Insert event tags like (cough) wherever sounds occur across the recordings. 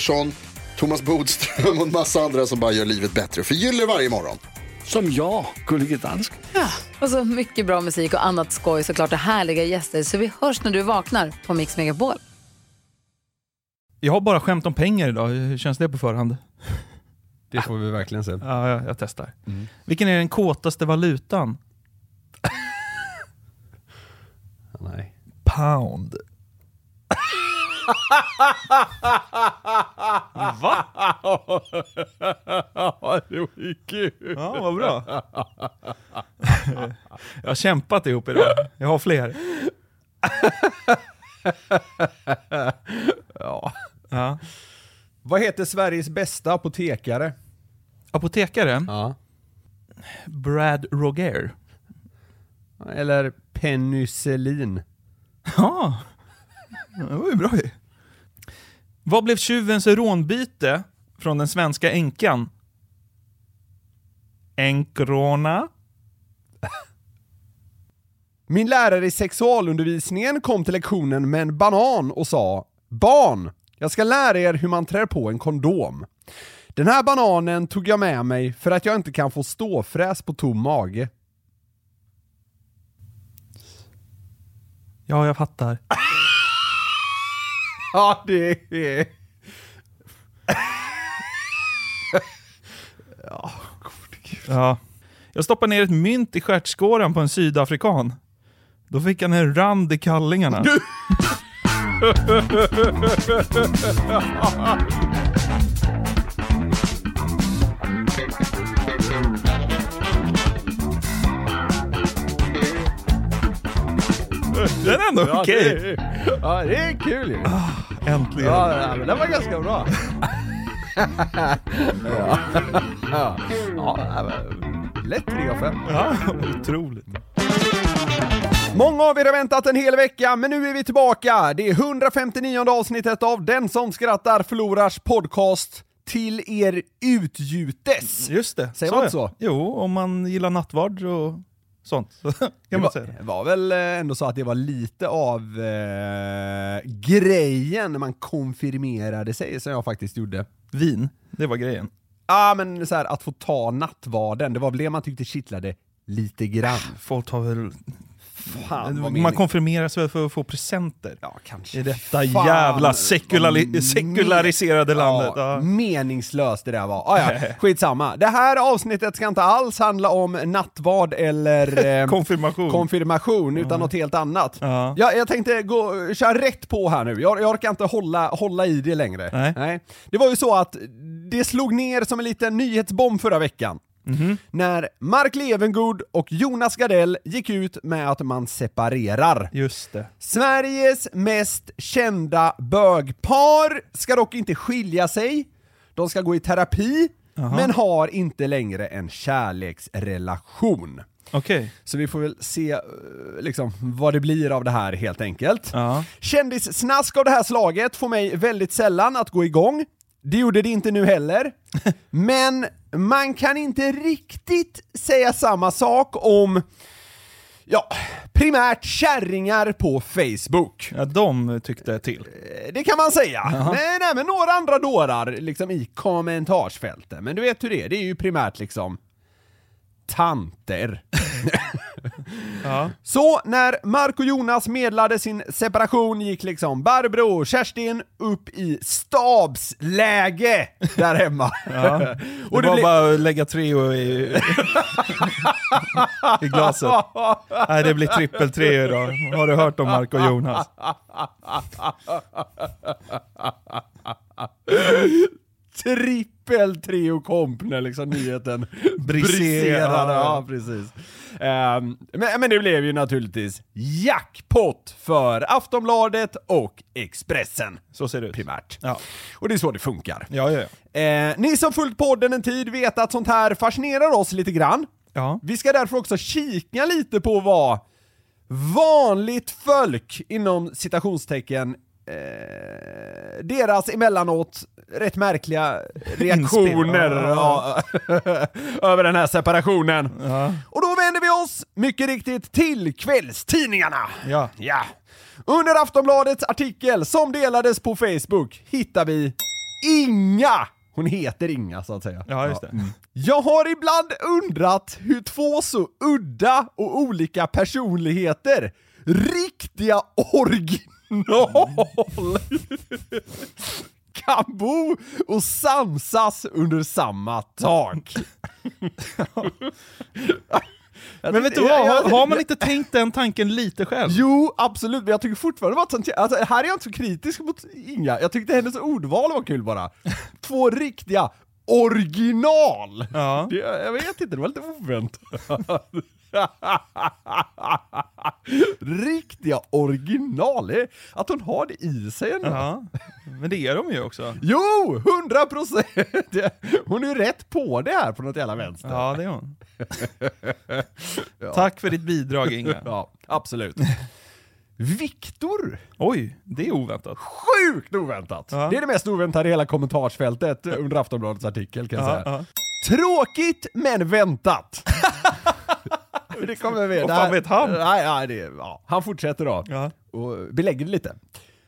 Pettersson, Thomas Bodström och en massa andra som bara gör livet bättre. Förgyller varje morgon. Som jag, Gullige Dansken. Och så mycket bra musik och annat skoj såklart och härliga gäster. Så vi hörs när du vaknar på Mix Megapol. Jag har bara skämt om pengar idag, hur känns det på förhand? Det får vi verkligen se. Ja, jag, jag testar. Vilken är den kåtaste valutan? (laughs) Nej. Pound. Va? det var ju kul. Ja, vad bra. jag har kämpat ihop idag. Jag har fler. Ja. Ja. Vad heter Sveriges bästa apotekare? Apotekare? Ja. Brad Roger. Eller penicillin? Ja, det var ju bra ju. Vad blev tjuvens rånbyte från den svenska änkan? Enkrona? (laughs) Min lärare i sexualundervisningen kom till lektionen med en banan och sa Barn, jag ska lära er hur man trär på en kondom. Den här bananen tog jag med mig för att jag inte kan få ståfräs på tom mage. Ja, jag fattar. (laughs) Ja, det är... Ja. Jag stoppade ner ett mynt i stjärtskåran på en sydafrikan. Då fick han en rand i kallingarna. (laughs) (laughs) Den är ändå Ja, okej. det är- Ja, det är kul ju. Äntligen. Ja, men den var ganska bra. (laughs) ja. Ja. Ja, men lätt 3 av 5. Ja, otroligt. Många av er har väntat en hel vecka, men nu är vi tillbaka. Det är 159 avsnittet av Den som skrattar förlorars podcast till er utgjutes. Just det. Säger man inte så? Jo, om man gillar nattvard och sånt. (laughs) Kan man var, säga det. var väl eh, ändå så att det var lite av eh, grejen när man konfirmerade sig, som jag faktiskt gjorde. Vin, det var grejen. Ja, men så här, att få ta nattvarden, det var väl det man tyckte kittlade lite grann. Folk har väl... Fan, vad man konfirmeras väl för att få presenter. Ja, kanske. I detta Fan, jävla sekulari- vad sekulariserade landet. Ja, Ja. Meningslöst det där var. Ah, ja, (laughs) skitsamma. Det här avsnittet ska inte alls handla om nattvard eller (laughs) eh, Konfirmation. konfirmation, utan något helt annat. Ja. Ja, jag tänkte gå, köra rätt på här nu, jag, jag orkar inte hålla, hålla i det längre. Nej. Det var ju så att det slog ner som en liten nyhetsbomb förra veckan. Mhm. När Mark Levengood och Jonas Gardell gick ut med att man separerar. Just det. Sveriges mest kända bögpar ska dock inte skilja sig, de ska gå i terapi, men har inte längre en kärleksrelation. Okej. Så vi får väl se eh, liksom, vad det blir av det här helt enkelt. Ja. Kändissnask av det här slaget får mig väldigt sällan att gå igång. Det gjorde det inte nu heller. (laughs) Men man kan inte riktigt säga samma sak om, ja, primärt kärringar på Facebook. Ja, de tyckte till. Eh, Det kan man säga. Nej, men några andra dårar liksom i kommentarsfältet. Men du vet hur det är, det är ju primärt liksom tanter. (laughs) Ja. Så när Mark och Jonas medlade sin separation gick liksom Barbro och Kerstin upp i stabsläge där hemma. Ja. Det (laughs) och det var blev- bara att lägga Treo i, i glaset. Nej, det blir trippel Treo idag. Har du hört om Mark och Jonas? Trippel trio komp när liksom nyheten Briserade. Ja, precis. Ehm, men, men det blev ju naturligtvis jackpot för Aftonbladet och Expressen. Så ser det ut. Primärt. Ja. Och det är så det funkar. Ja, ja, ja. Eh, ni som följt podden en tid vet att sånt här fascinerar oss lite grann. Ja. Vi ska därför också kika lite på vad vanligt folk inom citationstecken eh, deras emellanåt rätt märkliga reaktioner (laughs) ja, över den här separationen. Ja. Vänder vi oss mycket riktigt till kvällstidningarna. Ja. Ja. Under Aftonbladets artikel som delades på Facebook hittar vi Inga! Hon heter Inga så att säga. Ja, just det. Jag har ibland undrat hur två så udda och olika personligheter, riktiga original, (laughs) kan bo och samsas under samma tak. (laughs) (laughs) Men vet du vad, har, har man inte tänkt den tanken lite själv? Jo, absolut, men jag tycker fortfarande att alltså, här är jag inte så kritisk mot Inga, jag tyckte hennes ordval var kul bara. (laughs) Två riktiga original! Ja. Det, jag vet inte, det var lite oväntat. Riktiga original, är att hon har det i sig ändå. Ja, men det är de ju också. Jo, hundra procent! Hon är ju rätt på det här på något jävla vänster. Ja, det är hon. (laughs) Tack för ditt bidrag Inga. (laughs) Ja, absolut. Viktor! Oj, det är oväntat. Sjukt oväntat! Ja. Det är det mest oväntade i hela kommentarsfältet under Aftonbladets artikel kan jag Ja, säga. ja. Tråkigt men väntat! (laughs) det kommer vi. Vad fan vet han? Nej, nej, det, ja. Han fortsätter då. Ja. Och belägger det lite.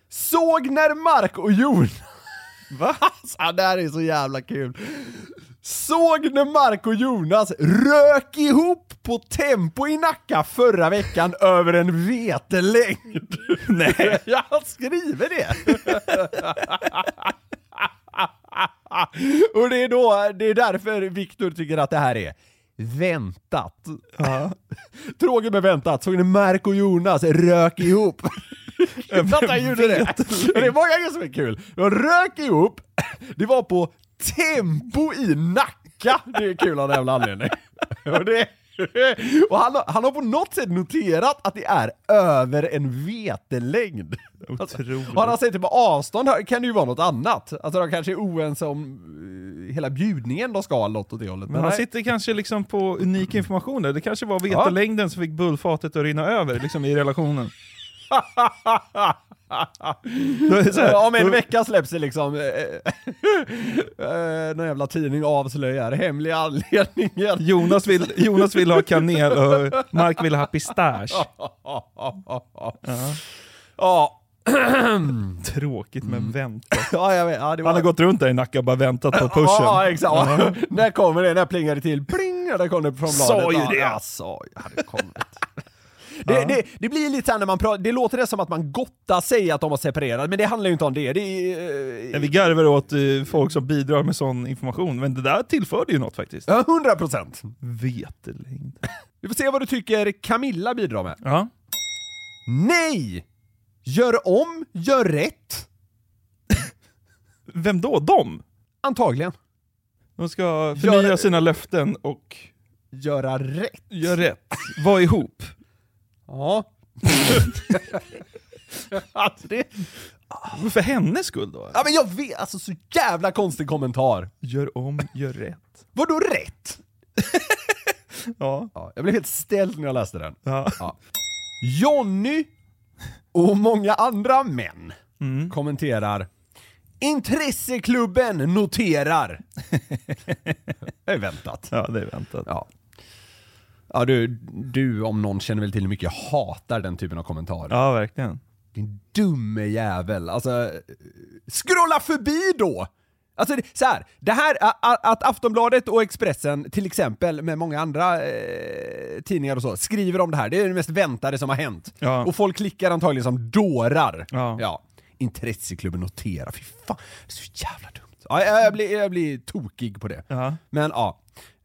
Såg när Mark och Jon... (laughs) Va? Alltså, det här är så jävla kul. Såg när Mark och Jonas rök ihop på Tempo i Nacka förra veckan över en vetelängd. (laughs) Nej. Jag skriver det! (laughs) Och det är då, det är därför Viktor tycker att det här är väntat. (laughs) Tråkigt med väntat, såg ni Mark och Jonas rök ihop? Kul att han gjorde det! Det är många grejer som är kul. De rök ihop, det var på Tempo i Nacka! Det är kul av en jävla anledning. (laughs) Och, det, (laughs) och han, har- han har på något sätt noterat att det är över en vetelängd. (laughs) Otroligt. Har han sett det på avstånd kan det ju vara något annat. Alltså de kanske är oense om eh, hela bjudningen de ska ha något åt det hållet. Men han nej. sitter kanske liksom på unik information där. Det kanske var vetelängden som fick bullfatet att rinna över liksom i relationen. Det här, Ja, om en vecka släpps det liksom eh, eh, någon jävla tidning avslöjar hemliga anledningen. Jonas vill, Jonas vill ha kanel och Mark vill ha pistage. Ja. Tråkigt men vänta. (laughs) ja, vet. Ja, det var... Han har gått runt där i Nacka och bara väntat på pushen. Ja, exakt. Ja. När kommer det? När plingar det till? Pling! Ja, där kom det från bladet. Sa ju Ja, det. Jag sa ju, hade kommit. Det, det, det blir lite såhär när man pratar, det låter det som att man gottar sig att de har separerat, men det handlar ju inte om det. det är, Ja, eh, Vi garvar åt eh, folk som bidrar med sån information, men det där tillförde ju något faktiskt. Ja, 100 procent. Vetelängd. (laughs) Vi får se vad du tycker Camilla bidrar med. Ja. Nej! Gör om, gör rätt. Vem då? De? Antagligen. De ska förnya Gör- sina löften och Göra rätt. göra rätt. Var ihop. Ja. (laughs) alltså det... Men För hennes skull då? Ja men jag vet, alltså så jävla konstig kommentar. Gör om, gör rätt. Vadå rätt? (laughs) Ja. Ja, jag blev helt ställd när jag läste den. ja. Ja. Jonny och många andra män kommenterar Intresseklubben noterar. (laughs) det är väntat. Ja, det är väntat. Ja. Ja du, du om någon känner väl till hur mycket jag hatar den typen av kommentarer. Ja, verkligen. Din dumme jävel. Alltså, scrolla förbi då! Alltså så här, det här att Aftonbladet och Expressen till exempel med många andra eh, tidningar och så skriver om det här, det är det mest väntade som har hänt. Ja. Och folk klickar antagligen som dårar. Ja. Intresseklubben notera, fy fan, det är så jävla dumt. Ja, jag, blir, jag blir tokig på det. Ja. Men ja,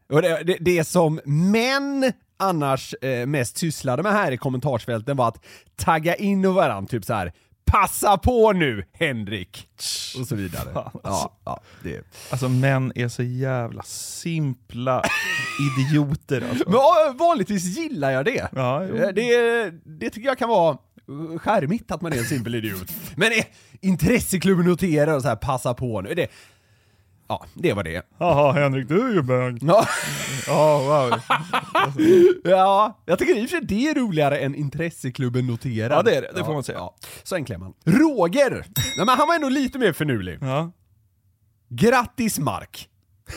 och det, det, det som män annars eh, mest sysslade med här i kommentarsfälten var att tagga in varandra, typ så här. Passa på nu Henrik! Och så vidare. Fan, alltså. Ja, ja, det. Alltså män är så jävla simpla (laughs) idioter alltså. Men vanligtvis gillar jag det. Ja. Eh, det. Det tycker jag kan vara eh, charmigt att man är en simpel idiot. Men eh, intresseklubben noterar och så här passa på nu. Det, ja, det var det. Jaha Henrik, du är ju bög. Ja. (laughs) Ja, wow. Ja, jag tycker i och för sig det är roligare än intresseklubben noterar. Ja, det är det. Det får man säga. Ja, så enkel är man. Roger! Nej, men han var ändå lite mer finurlig. Ja. Grattis Mark!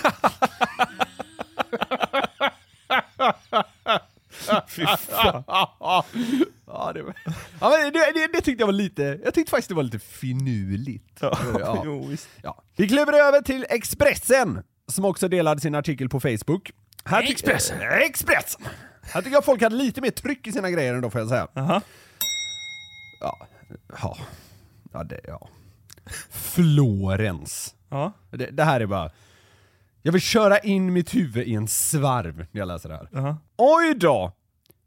(laughs) (laughs) Fy fan. ja, det, var, ja, men det, det, det tyckte jag var lite, jag tyckte faktiskt det var lite finurligt. Ja, Ja. (laughs) jo. Ja. Vi kliver över till Expressen, som också delade sin artikel på Facebook. Här Expressen. Eh, Expressen! Här tycker jag folk hade lite mer tryck i sina grejer ändå får jag säga. Ja, ja, ja det, ja. Florens. Ja. Det, det här är bara... Jag vill köra in mitt huvud i en svarv när jag läser det här. Aha. Oj då!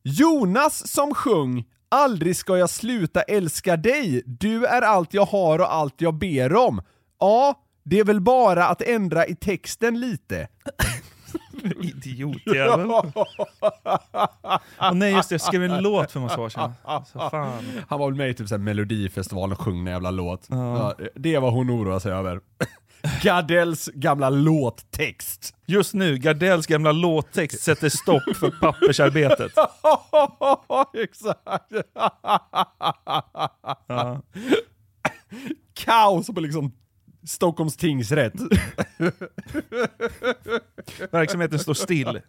Jonas som sjung Aldrig ska jag sluta älska dig, du är allt jag har och allt jag ber om. Ja, det är väl bara att ändra i texten lite. (laughs) Idiotjävel. Och nej just det, jag skrev en låt för massa år sedan. Så fan. Han var väl med i typ så här Melodifestivalen och sjöng en jävla låt. Ja, det var hon oroade sig över. Gardells gamla låttext. Just nu, Gardells gamla låttext sätter stopp för pappersarbetet. (laughs) Exakt. Ja. Kaos på liksom Stockholms tingsrätt. (laughs) Verksamheten står still.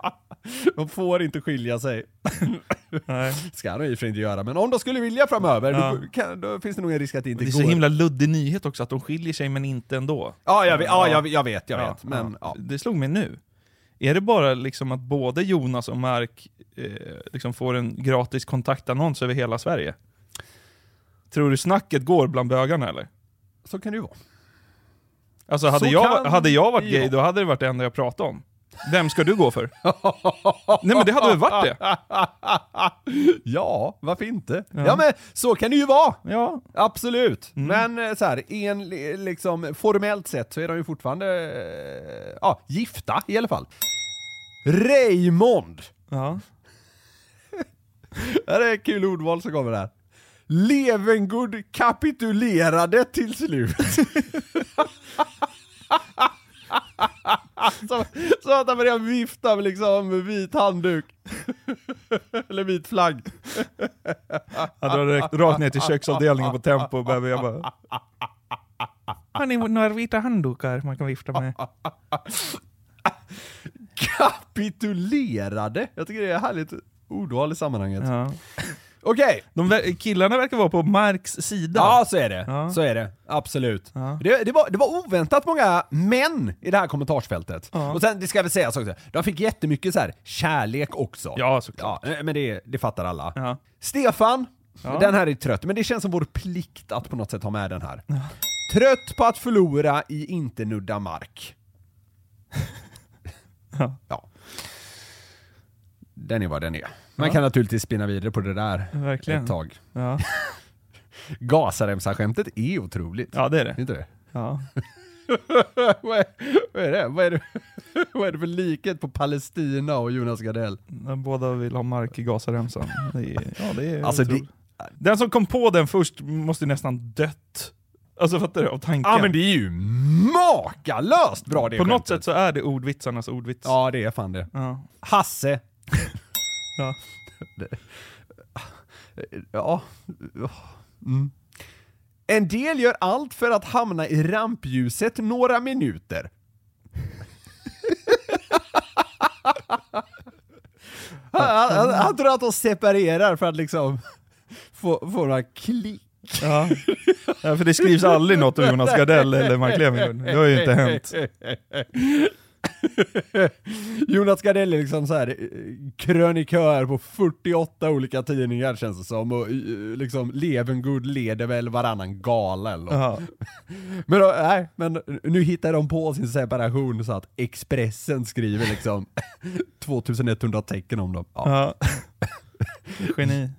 De får inte skilja sig. (laughs) Nej. Ska de i och för sig inte göra, men om de skulle vilja framöver, Ja. då, kan, då finns det nog en risk att det inte Det är går. så himla luddig nyhet också att de skiljer sig men inte ändå. Ja, jag vet, ja, jag, jag vet, jag Ja, vet. Men, ja. Det slog mig nu. Är det bara liksom att både Jonas och Mark eh, liksom får en gratis kontaktannons över hela Sverige? Tror du snacket går bland bögarna eller? Så kan det ju vara. Alltså hade, Så jag, hade jag varit gay, då hade det varit det enda jag pratade om. Vem ska du gå för? (laughs) Nej men det hade väl varit det? (laughs) ja, varför inte? Ja. Ja. men så kan det ju vara! Ja. Absolut. Mm. Men eh, så här, en, liksom, formellt sett så är de ju fortfarande eh, ja, gifta i alla fall. Raymond! Ja. (laughs) Det är ett kul ordval som kommer där. Levengood kapitulerade till slut. Så, så att han börjar vifta med liksom vit handduk. Eller vit flagg. Jag drar direkt rakt ner till köksavdelningen på Tempo och börjar bara... Har ni några vita handdukar man kan vifta med? Kapitulerade? Jag tycker det är ett härligt ordval i sammanhanget. Ja. Okej! Ver- killarna verkar vara på Marks sida. Ja, så är det. Ja. Så är det. Absolut. Ja. Det, det, var, det var oväntat många män i det här kommentarsfältet. Ja. Och sen, det ska väl sägas också, de fick jättemycket så här kärlek också. Ja, såklart. Ja, men det, det fattar alla. Stefan, den här är trött, men det känns som vår plikt att på något sätt ha med den här. Trött på att förlora i inte nudda mark. (laughs) Ja. ja. Den är vad den är. Man kan naturligtvis spinna vidare på det där Verkligen. ett tag. Ja. (laughs) Gasaremsa-skämtet är otroligt. ja, det är det. Inte det? Ja. (laughs) vad, är, vad är det? Vad är det, (laughs) vad är det för likhet på Palestina och Jonas Gardell? Båda vill ha mark i Gazaremsan. Det är, ja, det är Alltså det. Den som kom på den först måste nästan dött. Alltså fattar du? Av tanken. ja men det är ju makalöst bra det På något skämtet. sätt så är det ordvitsarnas ordvits. Ja det är fan det. Ja. Hasse. Ja. (laughs) Ja. Mm. En del gör allt för att hamna i rampljuset några minuter. (laughs) han, han, han tror att de separerar för att liksom få, få några klick Ja. ja, för det skrivs aldrig något om Jonas Gardell eller Mark Levengood. Det har ju inte hänt. (laughs) (laughs) Jonas Gardell är liksom så här eh, krönikör på 48 olika tidningar känns det som, och eh, liksom Levengood leder väl varannan gala eller något. (laughs) Men, då, nej, men nu hittar de på sin separation så att Expressen skriver liksom (laughs) 2100 tecken om dem. Ja. Geni.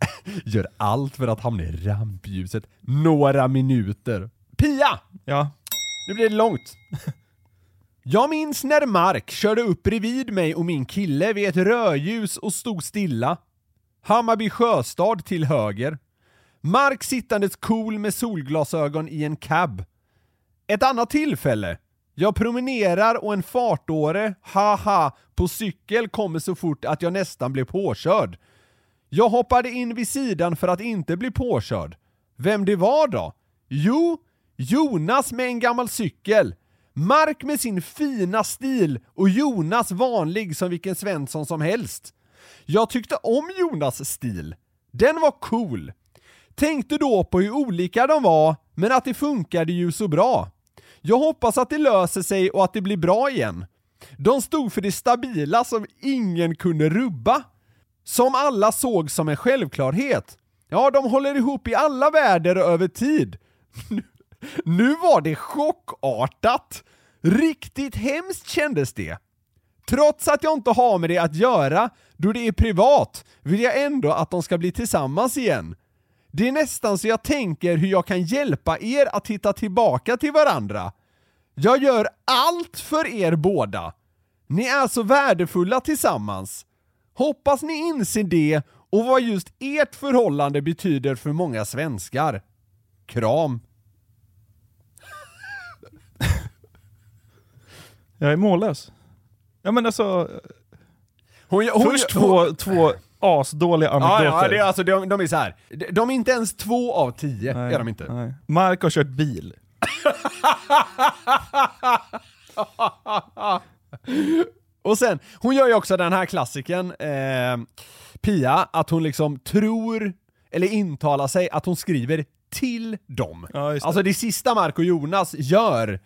Gör allt för att hamna i rampljuset några minuter. Pia! Ja. Nu blir det långt. Jag minns när Mark körde upp bredvid mig och min kille vid ett rödljus och stod stilla. Hammarby sjöstad till höger. Mark sittandes cool med solglasögon i en cab. Ett annat tillfälle. Jag promenerar och en fartåre, haha, på cykel kommer så fort att jag nästan blev påkörd. Jag hoppade in vid sidan för att inte bli påkörd. Vem det var då? Jo, Jonas med en gammal cykel. Mark med sin fina stil och Jonas vanlig som vilken Svensson som helst. Jag tyckte om Jonas stil. Den var cool. Tänkte då på hur olika de var, men att det funkade ju så bra. Jag hoppas att det löser sig och att det blir bra igen. De stod för det stabila som ingen kunde rubba. Som alla såg som en självklarhet. Ja, de håller ihop i alla väder och över tid. (laughs) Nu var det chockartat! Riktigt hemskt kändes det. Trots att jag inte har med det att göra, då det är privat, vill jag ändå att de ska bli tillsammans igen. Det är nästan så jag tänker hur jag kan hjälpa er att hitta tillbaka till varandra. Jag gör allt för er båda. Ni är så värdefulla tillsammans. Hoppas ni inser det och vad just ert förhållande betyder för många svenskar. Kram. (laughs) Jag är mållös. Ja men alltså, Hon, hon, först hon- två, två asdåliga Ja, anekdoter. ja, det är alltså, de, de är så här. De- de är inte ens två av tio, Nej, är de inte. Nej. Mark har kört bil. (laughs) Och sen, hon gör ju också den här klassiken, eh, Pia, att hon liksom tror, eller intalar sig att hon skriver till dem. Ja, det. Alltså det sista Mark och Jonas gör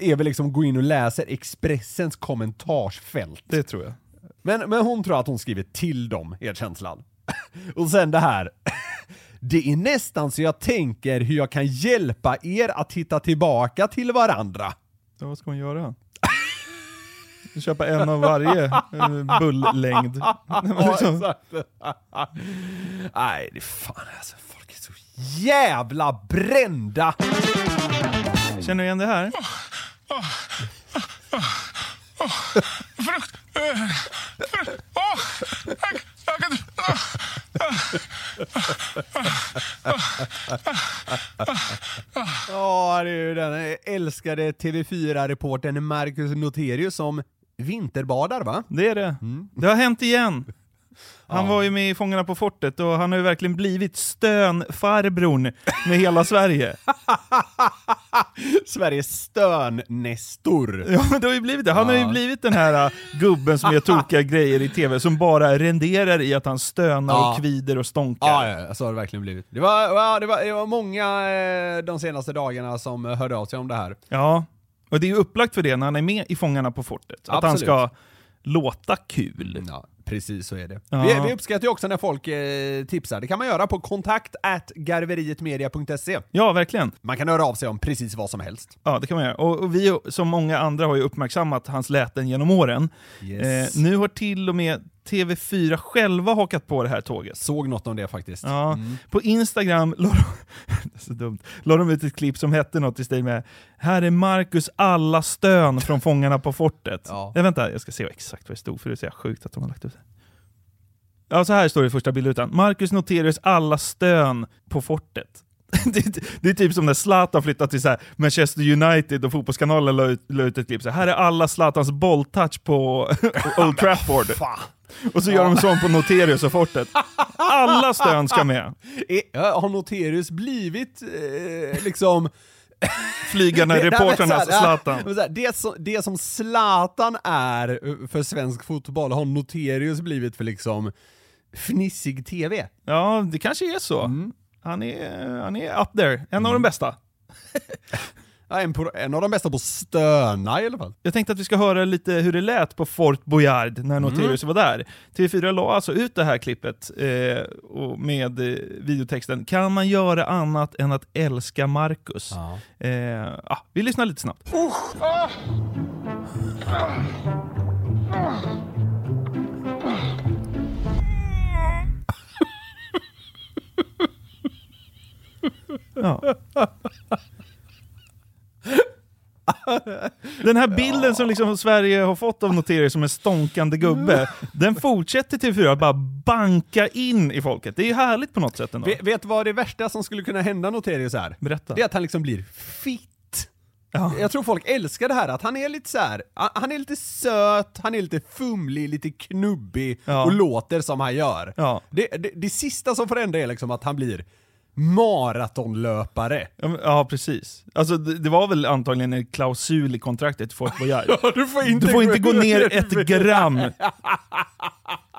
är väl liksom gå in och läsa Expressens kommentarsfält. Det tror jag. Men, men hon tror att hon skriver till dem, är känslan. (laughs) Och sen det här. (laughs) Det är nästan så jag tänker hur jag kan hjälpa er att hitta tillbaka till varandra. Så vad ska man göra? (laughs) Köpa en av varje eh, bulllängd. Nej, men Ja, liksom, exakt. Nej, det är fan alltså, jävla brända! Känner du igen det här? Ja, det är ju den älskade TV4-reportern Marcus Noterius som vinterbadar va? Det är det. Mm. Det har hänt igen. Han var ju med i Fångarna på fortet och han har ju verkligen blivit stönfarbrorn med hela Sverige. (laughs) Sveriges stön-nestor. Ja men det har ju blivit det. Han har ju Ja. blivit den här uh, gubben som gör (laughs) tokiga grejer i tv, som bara renderar i att han stönar Ja. och kvider och stånkar. Ja, ja, så har det verkligen blivit. Det var, ja, det var, det var många eh, de senaste dagarna som eh, hörde av sig om det här. Ja, och det är ju upplagt för det när han är med i Fångarna på fortet. Att han Absolut. ska låta kul. Ja, precis så är det. Ja. Vi, vi uppskattar ju också när folk eh, tipsar. Det kan man göra på kontakt garverietmedia.se. Ja, verkligen. Man kan höra av sig om precis vad som helst. Ja, det kan man göra. Och, och vi som många andra har ju uppmärksammat hans läten genom åren. Yes. Eh, nu har till och med TV4 själva hakat på det här tåget. Såg något om det faktiskt. Ja, På Instagram (laughs) la de, dumt, la ut ett klipp som hette något i stil med Här är Marcus alla stön från Fångarna på fortet. Ja. Nej, vänta, jag ska se exakt vad det stod för det är så sjukt att de har lagt ut det. Ja, så här står det i första bildrutan. Marcus Noterius alla stön på fortet. (laughs) Det, det är typ som när Zlatan flyttade till så Manchester United och Fotbollskanalen la ut, la ut ett klipp så här, är alla Zlatans bolltouch på (laughs) Old Trafford. Och så gör de sån på Noterius och fortet. Alla stön ska med. (laughs) Har Noterius blivit eh, liksom... Men reportrarnas Zlatan. Det som, det som Zlatan är för svensk fotboll har Noterius blivit för liksom fnissig TV. Ja, det kanske är så. Mm. Han är, han är up there, en av de bästa. (laughs) Ja, en, på, en av de bästa på stöna i alla fall. Jag tänkte att vi ska höra lite hur det lät på Fort Boyard när Notorious var där. TV4 la alltså ut det här klippet eh, och med eh, videotexten “Kan man göra annat än att älska Marcus?” eh, ja, Vi lyssnar lite snabbt. (laughs) Ja. Den här bilden som liksom Sverige har fått av Noterius som en stånkande gubbe, den fortsätter TV4 att bara banka in i folket. Det är ju härligt på något sätt ändå. Vet, vet vad det värsta som skulle kunna hända Noterius är? Berätta. Det är att han liksom blir fitt. Jag tror folk älskar det här, att han är lite så här. han- är lite söt, han är lite fumlig, lite knubbig Ja. och låter som han gör. Ja. Det, det, det sista som får hända är liksom att han blir maratonlöpare. Ja, precis. Alltså, det, det var väl antagligen en klausul i kontraktet Fort Boyard. (laughs) du får inte du får inte gå ner ett gram. (laughs)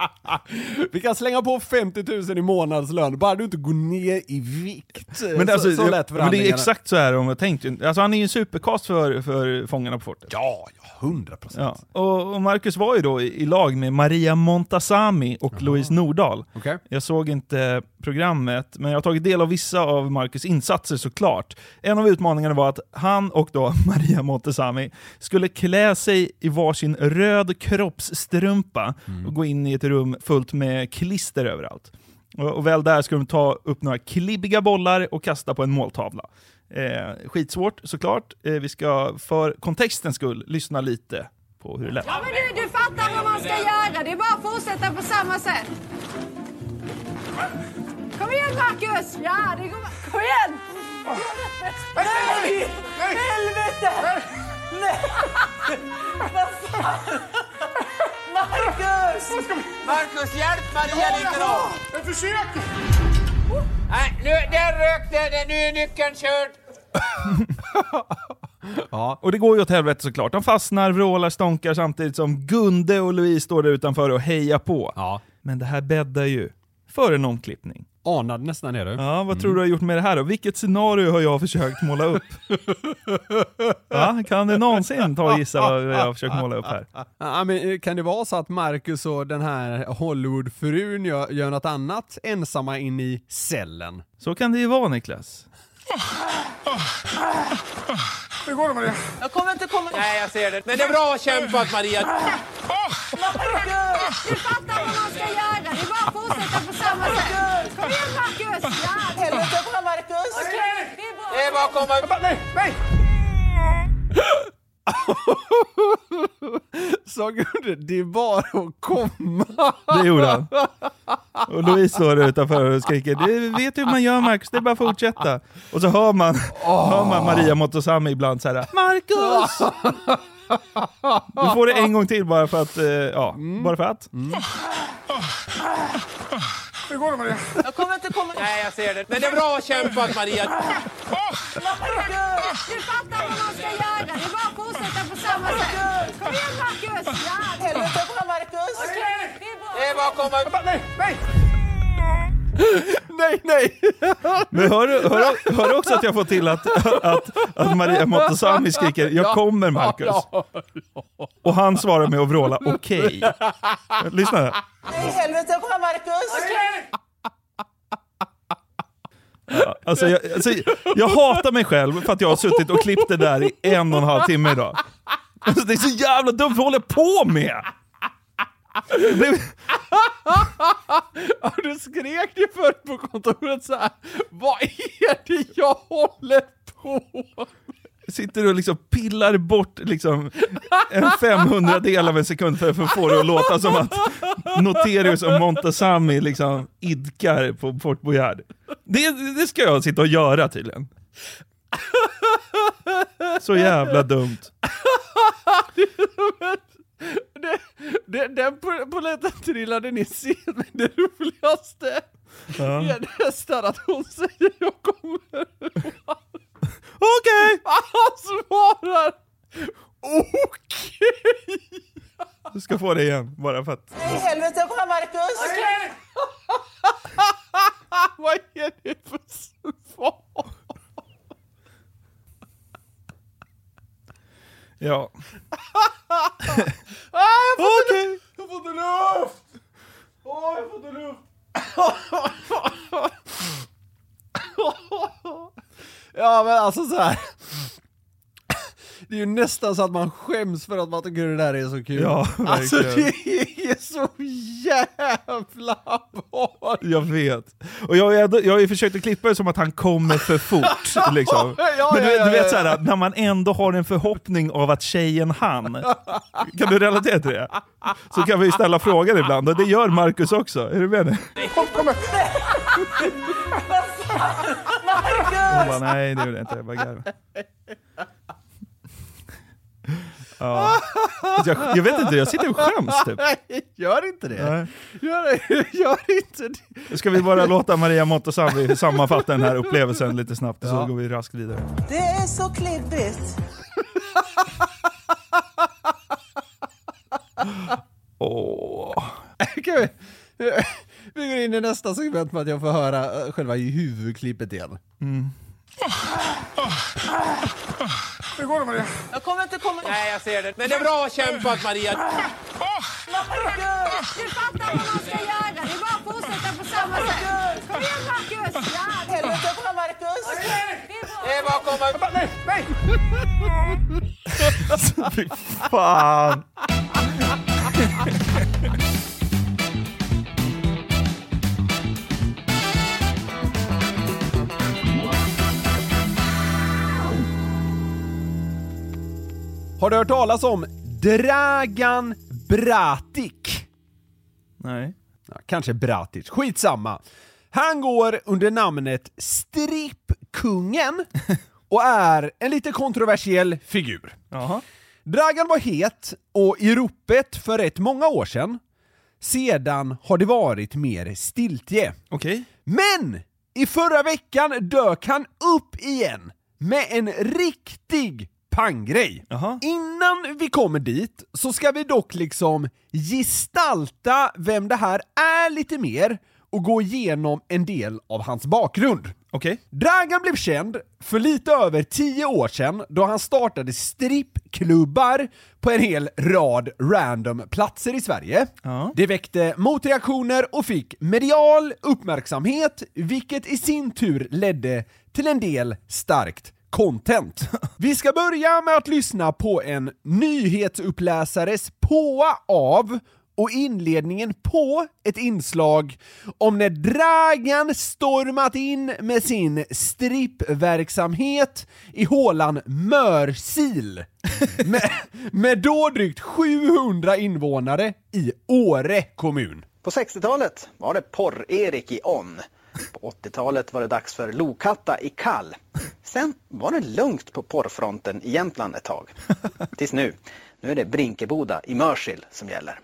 (laughs) Vi kan slänga på 50 000 i månadslön, bara du inte går ner i vikt. Men, alltså, så, så lätt men det är exakt så här de har tänkt. Alltså, han är ju en supercast för, för Fångarna på fortet. Ja, ja, 100 procent. Ja. Och, och Marcus var ju då i, i lag med Maria Montazami och Louise Nordahl. Okej. Jag såg inte programmet, men jag har tagit del av vissa av Marcus insatser såklart. En av utmaningarna var att han och då (laughs) Maria Montazami skulle klä sig i varsin röd kroppsstrumpa och gå in i ett rum fullt med klister överallt. Och, och väl där skulle de ta upp några klibbiga bollar och kasta på en måltavla. Eh, skitsvårt såklart. Eh, vi ska för kontextens skull lyssna lite på hur det lät. Ja men du, du fattar vad man ska göra. Det är bara att fortsätta på samma sätt. Kom igen Marcus! Ja, det går. Kom igen! Nej! Nej! Helvete! Nej! Vad fan? Marcus! Marcus, hjälp Maria lite då! Jag försöker! Nej, nu, där rök det, nu är nyckeln körd. (laughs) Ja. Och det går ju åt helvete såklart. De fastnar, vrålar, stånkar samtidigt som Gunde och Louise står där utanför och hejar på. Ja. Men det här bäddar ju för en omklippning. Anade nästan det du. Ja, vad tror du har gjort med det här då? Vilket scenario har jag försökt måla upp? (laughs) Ja, kan du någonsin ta och gissa vad jag har försökt måla upp här? Ja, men eh, kan det vara så att Marcus och den här Hollywoodfrun gör, gör något annat ensamma in i cellen? Så kan det ju vara Niklas. (laughs) Hur går det Maria? Jag kommer inte komma... Nej, jag ser det. Men det är bra kämpat Maria. Marcus! Du fattar vad man ska göra. Det är bara att fortsätta på samma sätt. Kom igen Marcus! Ja, helvete bra Marcus! Okej, det är bra. Det är bara att komma... Nej, nej! (laughs) Sa Gunde, det är bara att komma. Det gjorde han. Och Louise står utanför och skriker du vet hur man gör Marcus, det är bara att fortsätta. Och så hör man, hör man Maria Montazami ibland så här Marcus! Du får det en gång till bara för att, eh, ja, bara för att. Hur går det Maria? Jag kommer inte komma... Nej, jag ser det. Men det är bra kämpat Maria. Marcus! Du fattar vad man ska göra. Fortsätta på samma sätt. Kom igen Marcus! Ja, helvete bra Marcus! Okej, det är bra. Det är bara att komma... Nej, nej! (laughs) nej, nej! Men hör, du- hör, hör du också att jag får till att, att, att Maria Montazami skriker jag kommer Marcus. Och han svarar med att vråla okej. Lyssna här. Nej, helvete bra Marcus! Okej! Ja, Alltså jag, alltså jag hatar mig själv för att jag har suttit och klippt det där i en och en halv timme idag. Alltså det är så jävla dumt, vad håller jag på med? Det Ja, du skrek ju förut på kontoret så här. Vad är det jag håller på Sitter och liksom pillar bort liksom en 500 del av en sekund för att få det att låta som att Noterius och Montazami liksom idkar på Fort Boyard. Det, det ska jag sitta och göra tydligen. Så jävla dumt. (laughs) det, det, Den po- polletten trillade ner sen, men det roligaste Ja. är nästan att hon säger jag kommer. (laughs) Okej! Okay. Han svarar okej! Okay. Du ska få det igen, bara för att... Nej, helvete fan Marcus! Okej! Vad är det för svar? ja. (laughs) ah, Okej! Okay. Ja men alltså så här. Det är ju nästan så att man skäms för att man tycker det där är så kul. Ja, alltså det är så jävla bra! Jag vet. Och jag, jag har ju försökt att klippa det som att han kommer för fort. (laughs) Liksom. Ja, Men du, ja, ja, du vet ja, såhär, när man ändå har en förhoppning av att tjejen han. Kan du relatera till det? Så kan vi ställa frågan ibland, och det gör Marcus också. Är du med nu? (laughs) Hon bara, nej det gjorde jag inte, jag bara garvar. (laughs) Ja. Jag, jag vet inte, jag sitter och skäms typ. Nej, gör inte det! Nej. Gör, (laughs) gör inte det! Ska vi bara låta Maria Montazami sammanfatta den här upplevelsen lite snabbt, så Ja. går vi raskt vidare. Det är så klibbigt. (laughs) Åh. Kan vi, vi går in i nästa segment med att jag får höra eh, själva huvudklippet igen. Hur går det Maria? Jag kommer inte komma... Nej, jag ser det. Men det är bra kämpat Maria. Marcus! Du fattar vad man ska göra. Det är bara att fortsätta på samma sätt. Kom igen Marcus! Ja, helvete bra Marcus! Det är bara att komma... Nej, nej! Fy fan! Har du hört talas om Dragan Bratic? Nej. Ja, kanske Bratic, skitsamma. Han går under namnet Strippkungen (laughs) och är en lite kontroversiell figur. Jaha. Dragan var het och i ropet för rätt många år sedan. Sedan har det varit mer stiltje. Okej. Men! I förra veckan dök han upp igen med en riktig panggrej. Innan vi kommer dit så ska vi dock liksom gestalta vem det här är lite mer och gå igenom en del av hans bakgrund. Okej. Dragan blev känd för lite över 10 år sedan då han startade strippklubbar på en hel rad random platser i Sverige. Ja. Det väckte motreaktioner och fick medial uppmärksamhet, vilket i sin tur ledde till en del starkt content. Vi ska börja med att lyssna på en nyhetsuppläsares påa av och inledningen på ett inslag om när Dragan stormat in med sin strippverksamhet i hålan Mörsil med, med då drygt 700 invånare i Åre kommun. På 60-talet var det Porr-Erik i On. På 80-talet var det dags för Lokatta i Kall. Sen var det lugnt på porrfronten i Jämtland ett tag. Tills nu. Nu är det Brinkeboda i Mörsil som gäller.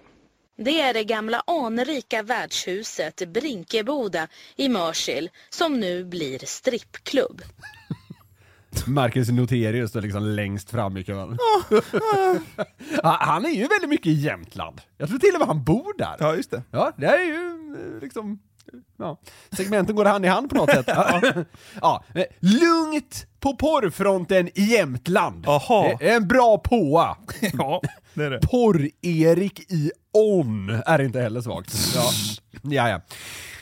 Det är det gamla anrika värdshuset Brinkeboda i Mörsil som nu blir strippklubb. (laughs) Marcus Noterius står liksom längst fram i kön. (laughs) Han är ju väldigt mycket i Jämtland. Jag tror till och med han bor där. Ja, just det. Ja, det är ju eh, liksom... Ja, segmenten går hand i hand på något sätt. (laughs) Ja. ja, eh, lugnt på porrfronten i Jämtland. Aha. Är En bra påa. (laughs) Ja, det är det. Porr-Erik i On är inte heller svagt. Ja. ja, ja.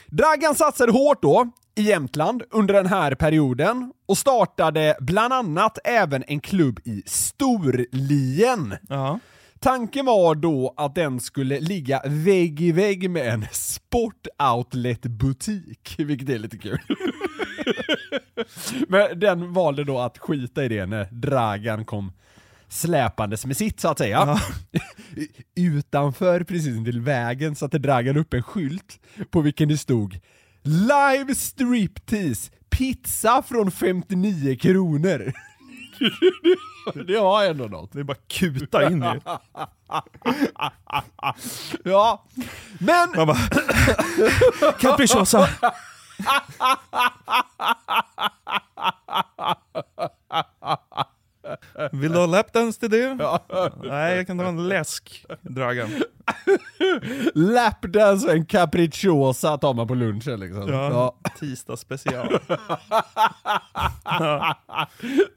Dragan satsade hårt då i Jämtland under den här perioden och startade bland annat även en klubb i Storlien. Ja. Tanken var då att den skulle ligga vägg i vägg med en sportoutlet-butik, vilket är lite kul. (laughs) Men den valde då att skita i det när Dragan kom släpandes med sitt så att säga. (laughs) Utanför precis intill vägen satte Dragan upp en skylt på vilken det stod Live striptease, pizza från 59 kronor. (laughs) det har ändå något. Det är bara kuta in ju. (laughs) ja, men... Man bara... (laughs) Capricciosa! Vill du ha lapdance till det? Nej, jag kan ta en läsk, Dragan. Lapdance och en capricciosa tar man på lunchen liksom. Ja, tisdag special. (laughs)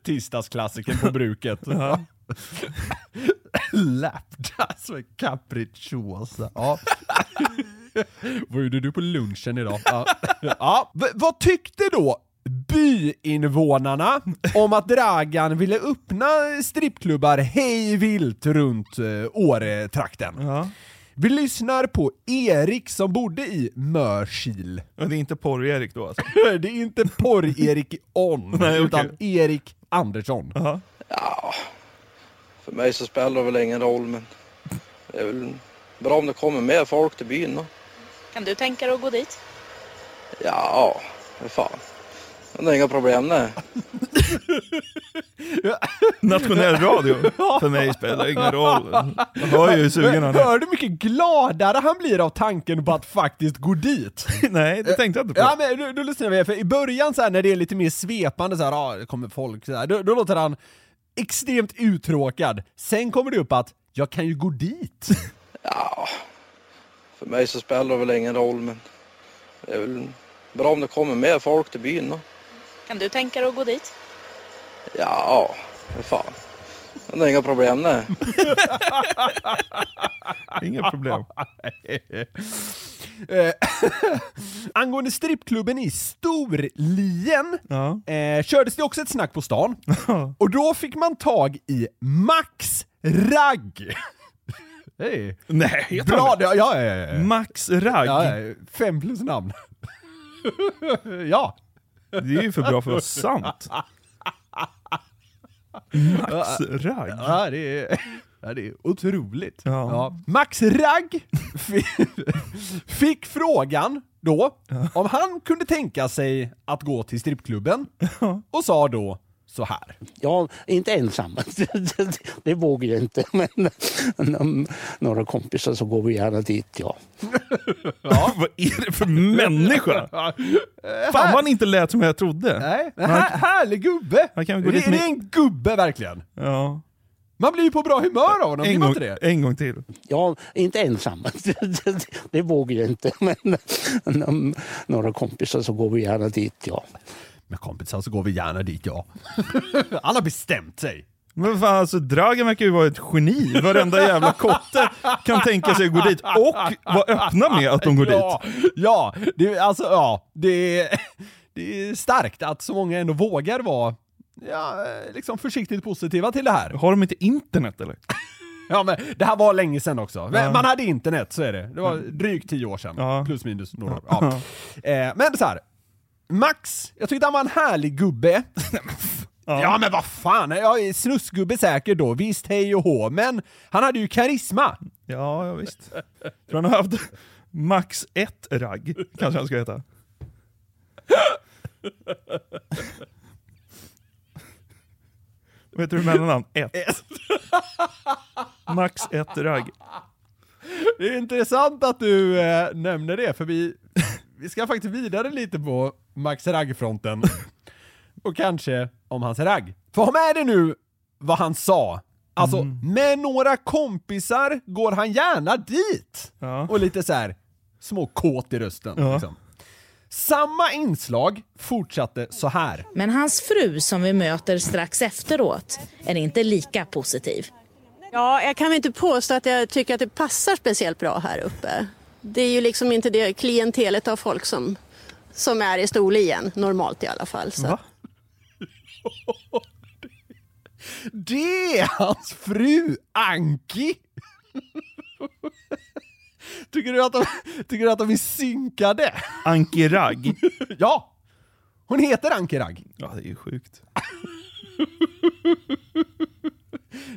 Tisdagsklassikern på bruket. Ja. Lapdance med capricciosa. Ja. Vad gjorde du på lunchen idag? Ja. Ja. Vad tyckte då byinvånarna om att Dragan ville öppna strippklubbar hej vilt runt eh, Åretrakten? Vi lyssnar på Erik som bodde i Mörkil. Och det är inte porr-Erik då alltså? (laughs) det är inte porr-Erik On, (laughs) Nej, okej. utan Erik Andersson. Ja, för mig så spelar det väl ingen roll men det är väl bra om det kommer mer folk till byn då. Kan du tänka dig att gå dit? Ja, för fan. Det är inga problem nej. (laughs) Nationell radio? För mig spelar det ingen roll. Jag hör ju hur sugen han är. Hör du mycket gladare han blir av tanken på att faktiskt gå dit? (laughs) Nej, det tänkte jag inte på. Ja men då, då lyssnar vi, för i början så här, när det är lite mer svepande så här, ah, det kommer folk så här, då, då låter han extremt uttråkad. Sen kommer det upp att, jag kan ju gå dit. (laughs) Ja, för mig så spelar det väl ingen roll men det är väl bra om det kommer mer folk till byn då. Kan du tänka dig att gå dit? Ja, för fan. Det är inga problem nej. (laughs) Inga problem. (laughs) Eh, (laughs) Angående strippklubben i Storlien eh, kördes det också ett snack på stan. Och då fick man tag i Max Ragg. Hej! Nej, Bra, ja, ja, ja, ja. Max Ragg? Ja, ja, fem plus namn. ja. Det är ju för bra för att vara sant. Max Ragg? Ja, det är, ja, det är otroligt. Ja. Ja. Max Ragg fi- fick frågan då om han kunde tänka sig att gå till strippklubben och sa då så här. Ja, inte ensam. (laughs) Det, vågar jag inte. Men några kompisar så går vi gärna dit, (laughs) ja. Vad är det för människa? (laughs) Fan vad han inte lät som jag trodde. Nej, men här, härlig gubbe! Han kan gå det, dit det med- är en gubbe verkligen. Ja. Man blir ju på bra humör av honom, En man gång, det? en gång till. Ja, inte ensam. Det, vågar jag inte. Men några kompisar så går vi gärna dit, ja. Med kompisar så går vi gärna dit, ja. (laughs) Har bestämt sig. Men fan alltså, Dragan verkar ju vara ett geni. Varenda jävla kotte kan tänka sig att gå dit och vara öppna med att de går ja, dit. Ja, det, alltså, ja, det är, (laughs) det är starkt att så många ändå vågar vara ja, liksom försiktigt positiva till det här. Har de inte internet eller? (laughs) Ja men det här var länge sedan också. Men. Man hade internet, så är det. Det var drygt tio år sedan. Ja. Plus minus några år. Ja. Eh, men så här. Max, jag tyckte han var en härlig gubbe. ja. men vad fan, jag är snusgubbe säkert då, visst hej och hå, men han hade ju karisma. Ja, ja visst. Tror han har haft max ett ragg, kanske han ska heta. Vet du hur mellannamn? Ett. Max ett ragg. Det är intressant att du eh, nämner det, för vi, vi ska faktiskt vidare lite på Max Ragg-fronten. (laughs) Och kanske om hans ragg. För ha med det nu vad han sa. Alltså, Mm. med några kompisar går han gärna dit. Ja. Och lite så här små kåt i rösten. Ja. Liksom. Samma inslag fortsatte så här. Men hans fru som vi möter strax efteråt är inte lika positiv. Ja, jag kan väl inte påstå att jag tycker att det passar speciellt bra här uppe. Det är ju liksom inte det klientelet av folk som, som är i Storlien, normalt i alla fall. Så. Va? (laughs) Det är hans fru Anki! (laughs) tycker, du att de, tycker du att de är synkade? Anki Ragg. (laughs) ja! Hon heter Anki Ragg. Ja, det är ju sjukt.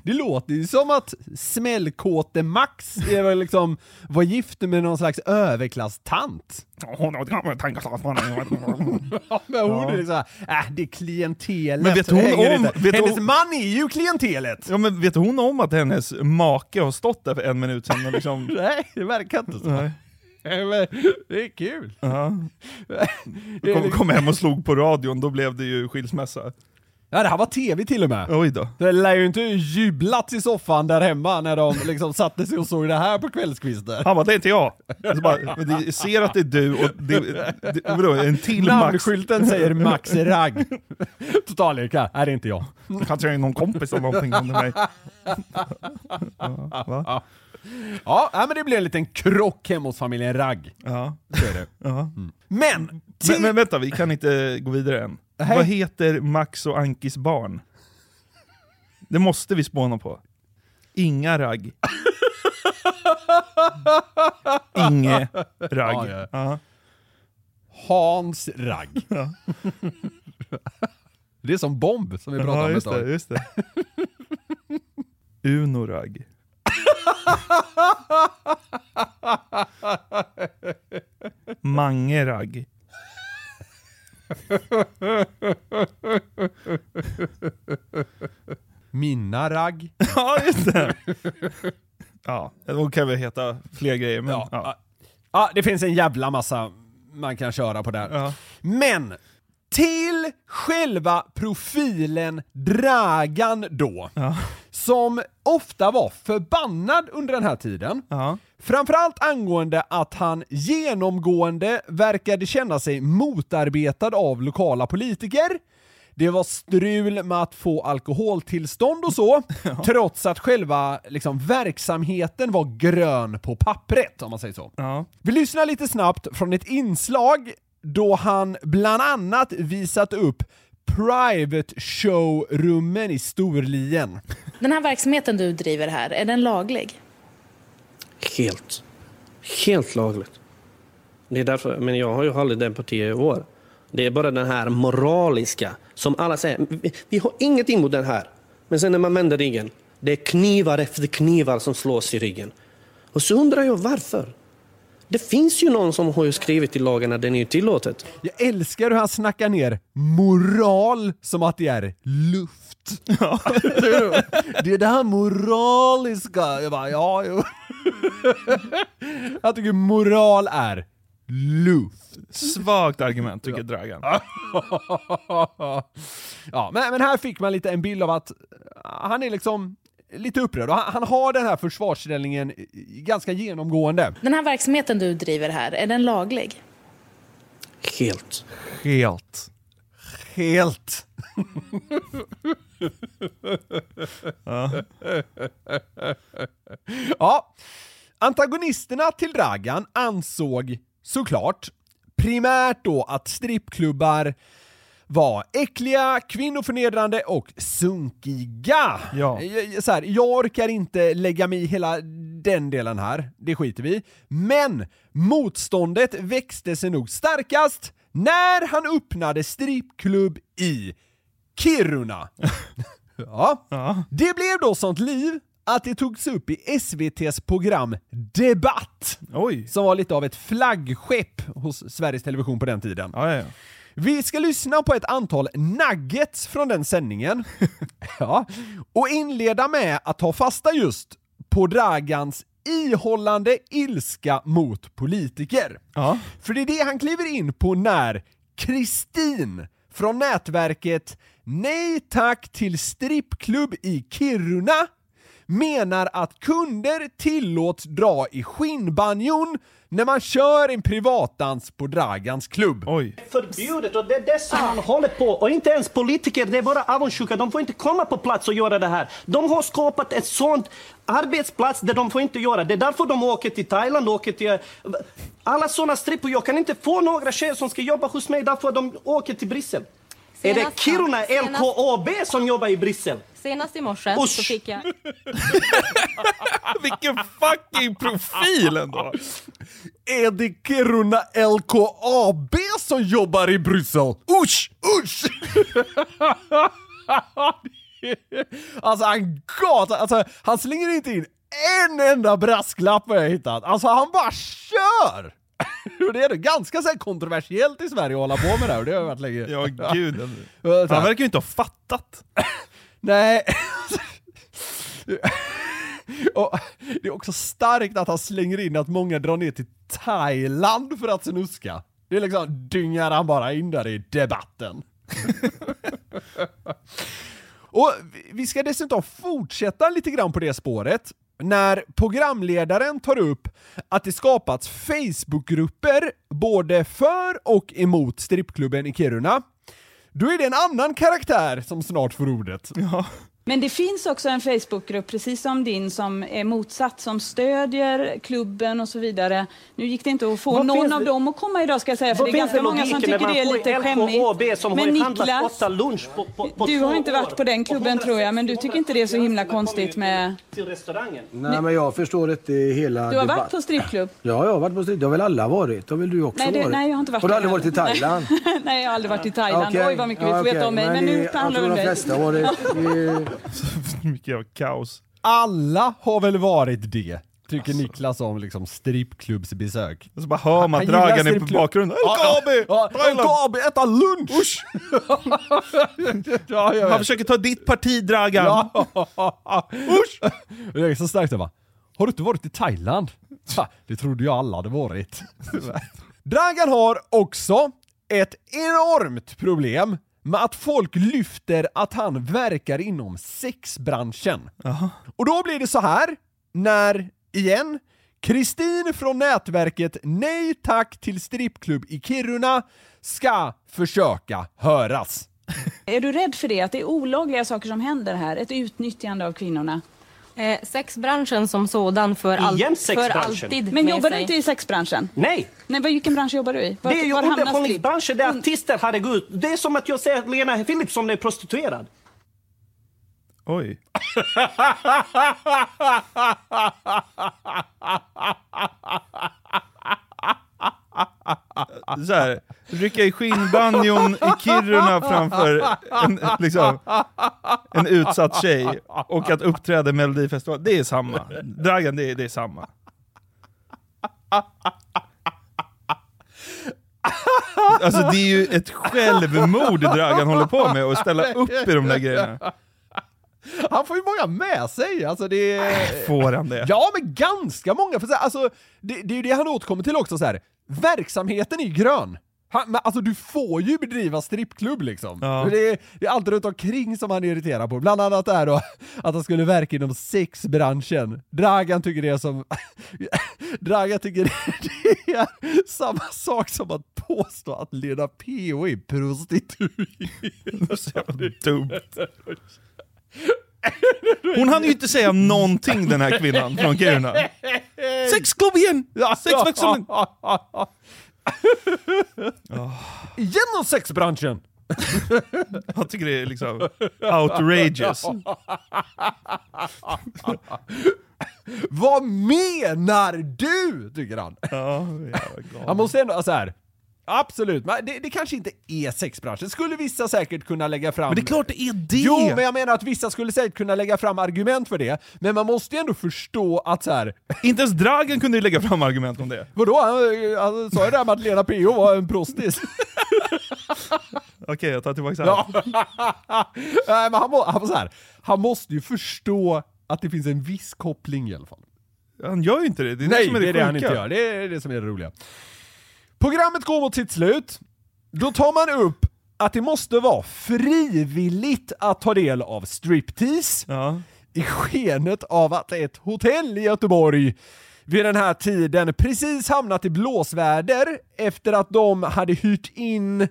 Det låter ju som att smällkåte Max är liksom, var gift med någon slags överklasstant. Ja, (laughs) men hon är liksom, äh, det är klientelet. Men vet hon om- vet Hennes hon- man är ju klientelet! Ja, men vet hon om att hennes make har stått där för en minut sedan och liksom... (laughs) Nej, det verkar inte så. Nej. Men Det är kul. Det är Kom, liksom- kom hem och slog på radion, då blev det ju skilsmässa. Ja, det här var tv till och med. Oj då. Det lär ju inte jublat i soffan där hemma när de liksom satte sig och såg det här på kvällskvisten. Han bara, det är inte jag. Så bara, men det, ser att det är du och det, det, vadå, en till Max. Namnskylten säger Max Ragg. Totalleka, nej det är inte jag. Kanske är någon kompis eller någonting under mig. Ja, va? Ja, men det blir en liten krock hemma hos familjen Ragg. Ja. Så är det. Ja. Men, Men, men vänta, vi kan inte gå vidare än. Vad heter Max och Ankis barn? Det måste vi spåna på. Inga ragg. Inge ragg. Ja, ja. Hans Ragg. Ja. Det är som bomb som vi pratade om ett just det, tag. just det. Uno ragg. (laughs) Mange ragg. Minna Ragg. Ja, just det. Ja, då kan vi heta fler grejer. Men, Ja. ja. Ja, det finns en jävla massa man kan köra på där. Ja. Men, till själva profilen Dragan då, som ofta var förbannad under den här tiden. Framförallt angående att han genomgående verkade känna sig motarbetad av lokala politiker. Det var strul med att få alkoholtillstånd och så, (laughs) trots att själva liksom, verksamheten var grön på pappret, om man säger så. Vi lyssnar lite snabbt från ett inslag då han bland annat visat upp private showrummen i Storlien. Den här verksamheten du driver här, är den laglig? Helt. Helt lagligt. Det är därför, men jag har ju hållit den på tio år. Det är bara den här moraliska som alla säger, vi, vi har inget emot den här. Men sen när man vänder ryggen, det är knivar efter knivar som slås i ryggen. Och så undrar jag varför. Det finns ju någon som har ju skrivit i lagen att den är ju tillåtet. Jag älskar hur han snackar ner moral som att det är luft. (laughs) det är det här moraliska. Jag bara, ja, jo. Jag tycker moral är luft. Svagt argument tycker Dragan. (laughs) ja, men, men här fick man lite en bild av att han är liksom lite upprörd han, han har den här försvarsställningen ganska genomgående. Den här verksamheten du driver här, är den laglig? Helt. Helt. Helt. ja. Antagonisterna till Dragan ansåg såklart primärt då att strippklubbar var äckliga, kvinnoförnedrande och sunkiga. Ja. Jag- Så här, jag orkar inte lägga mig i hela den delen här, det skiter vi. Men motståndet växte sig nog starkast när han öppnade strippklubb i Kiruna. (laughs) ja. Det blev då sånt liv att det togs upp i SVTs program Debatt. Oj. Som var lite av ett flaggskepp hos Sveriges Television på den tiden. Ja, ja, ja. Vi ska lyssna på ett antal nuggets från den sändningen. (laughs) ja. Och inleda med att ta fasta just på Dragans ihållande ilska mot politiker. Ja. För det är det han kliver in på när Kristin från nätverket Nej tack till strippklubb i Kiruna menar att kunder tillåts dra i skinnbanjon när man kör en privatdans på Dragans klubb. Oj. förbjudet och det är det som man håller på. Och inte ens politiker, det är bara avundsjuka. De får inte komma på plats och göra det här. De har skapat ett sånt arbetsplats där de får inte göra. Det är därför de åker till Thailand, åker till... Alla sådana strippor. Jag kan inte få några tjejer som ska jobba hos mig därför de åker till Bryssel. Är det Kiruna LKAB som jobbar i Bryssel? Senast i morse Usch. så fick jag... (laughs) Vilken fucking profil ändå! Är det Kiruna LKAB som jobbar i Bryssel? Usch! Usch! (laughs) alltså han gat, alltså han slänger inte in en enda brasklapp vad jag har hittat. Alltså han bara kör! (laughs) Det är det ganska så kontroversiellt i Sverige att hålla på med det här, det har varit länge. Ja, (laughs) gud. Han verkar ju inte ha fattat. (laughs) Nej. Och det är också starkt att han slänger in att många drar ner till Thailand för att snuska. Det är liksom, dyngar han bara in där i debatten. Och vi- vi ska dessutom fortsätta lite grann på det spåret när programledaren tar upp att det skapats Facebookgrupper både för och emot strippklubben i Kiruna. Då är det en annan karaktär som snart får ordet. Men det finns också en Facebookgrupp, precis som din, som är motsatt, som stödjer klubben och så vidare. Nu gick det inte att få Vad någon av det- dem att komma idag ska jag säga, för Vad det är ganska det många som tycker det är lite skämmigt. som Men Niklas, lunch på, på, på du har inte år. varit på den klubben tror jag, men du tycker inte det är så himla konstigt med... Till restaurangen. Nej, men jag förstår inte hela Du har debatt- varit på strippklubb? Ja, jag har varit på strippklubb. Det har väl alla varit? Det har väl du också Nej, det, varit? nej, jag har inte varit Har du aldrig varit i. Thailand? (laughs) Nej, jag har aldrig varit i Thailand. Okej. Oj, vad mycket vi får veta om mig. Men, nu handlar det om dig. (laughs) mycket jävla kaos. Alla har väl varit det, tycker Niklas om liksom strippklubbsbesök. Och så bara hör man Dragan i bakgrunden. Ja, LKAB! Ja, LKAB, äta lunch! (laughs) ja, jag Han försöker ta ditt parti Dragan. Ja. (laughs) Usch! Det är så starkt det va. Har du inte varit i Thailand? Ha, det trodde jag alla hade varit. Dragan har också ett enormt problem med att folk lyfter att han verkar inom sexbranschen. Och då blir det så här, när, igen, Kristin från nätverket Nej tack till strippklubb i Kiruna ska försöka höras. (laughs) Är du rädd för det? Att det är olagliga saker som händer här? Ett utnyttjande av kvinnorna? Eh, sexbranschen som sådan för, all, Igen för alltid Men jobbar du inte i sexbranschen? Nej! Nej, vad- vilken bransch jobbar du i? Var, det är ju underhållningsbranschen där artister, herregud. Det är som att jag säger att Lena Philipsson är prostituerad. Oj. (laughs) Så här, rycka i skinnbanjon i Kiruna framför en, liksom, en utsatt tjej och att uppträda i Melodifestivalen, det är samma. Dragan, det är, det är samma. Alltså det är ju ett självmord Dragan håller på med, att ställa upp i de där grejerna. Han får ju många med sig, alltså det. Får han det? Ja, men ganska många. För så här, alltså, det, det är ju det han återkommer till också så här. Verksamheten är grön. Han, men alltså du får ju bedriva strippklubb liksom. Ja. Det, är, det är allt runt omkring som han är irriterad på. Bland annat här då, att han skulle verka inom sexbranschen. Dragan tycker det är som... (laughs) Dragan tycker det är samma sak som att påstå att Lena P.O. är prostituerad. (laughs) Så jävla dumt. (laughs) Hon hann ju inte säga någonting den här kvinnan från Kiruna. (laughs) Sexklubb igen! Sexverksamhet! (laughs) Genom sexbranschen! Jag tycker det är liksom outrageous. Vad menar du? Tycker han. Han måste ändå, så här. Absolut, men det, det kanske inte är sexbranschen. Skulle vissa säkert kunna lägga fram... Men det är klart det är det! Jo, men jag menar att vissa skulle säkert kunna lägga fram argument för det. Men man måste ju ändå förstå att så här. (laughs) Inte ens Dragan kunde ju lägga fram argument om det. Vadå? Han, han sa ju det här med att Lena P.O. var en prostis. (laughs) Okej, jag tar tillbaka allt. Ja. (laughs) Nej, men han, må, han, var så här. han måste ju förstå att det finns en viss koppling i alla fall. Han gör ju inte det, det är det Nej, som är det det, är det han inte gör. Det är det som är det roliga. Programmet går mot sitt slut. Då tar man upp att det måste vara frivilligt att ta del av striptease i skenet av att ett hotell i Göteborg vid den här tiden precis hamnat i blåsväder efter att de hade hyrt in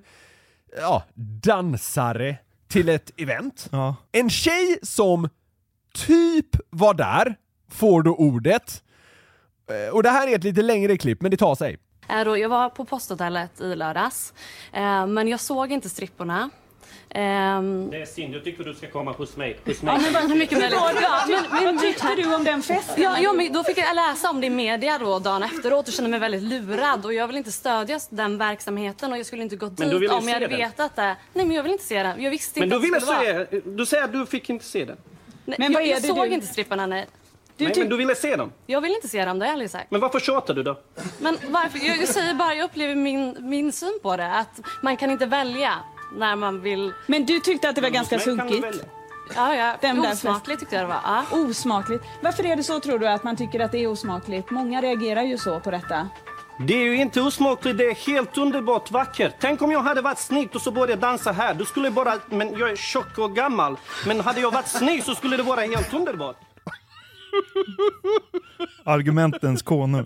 ja, dansare till ett event. En tjej som typ var där får då ordet. Eh, Och det här är ett lite längre klipp, men det tar sig. Eh, då, Jag var på posthotellet i lördags, eh, men jag såg inte stripporna. Ehm, Det är synd, jag tycker du ska komma hos mig. Hos Ja, men mycket möjligt. Ja, men, men, vad tyckte du om den festen? Ja, ja, men då fick jag läsa om det i media då dagen efteråt och kände mig väldigt lurad och jag vill inte stödja den verksamheten och jag skulle inte gått Men du dit om jag hade den? vetat det. Nej, men jag vill inte se den. Jag visste Men inte du att det ville se, du säger att du fick inte se den. Nej, Men jag, vad är jag det såg du- inte stripparna, nej. Nej, men du ville se dem. Jag vill inte se dem, det har jag aldrig sagt. Men varför tjatar du då? Men varför? Jag, jag säger bara, jag upplever min, min syn på det. Att man kan inte välja när man vill. Men du tyckte att det var ganska kan du sunkigt? Ja, ja. Den Osmakligt tyckte jag det var. Ja. Osmakligt. Varför är det så tror du att man tycker att det är osmakligt? Många reagerar ju så på detta. Det är ju inte osmakligt, det är helt underbart vackert. Tänk om jag hade varit snygg och så började dansa här. Då skulle jag bara, men jag är tjock och gammal. Men hade jag varit snygg så skulle det vara helt underbart. Argumentens konung.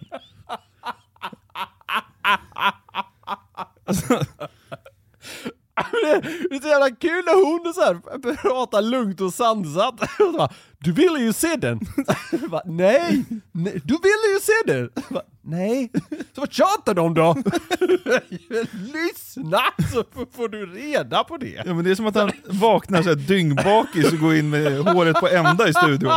Det det är så jävla kul när hon så här pratar lugnt och sansat. Och så bara, du ville ju se den. Bara, nej, nej, du ville ju se den. Bara, nej, så vad tjatar de då? (laughs) Lyssna så får- du reda på det. Ja, men det är som att han vaknar så här dyngbakis och går in med håret på ända i studion.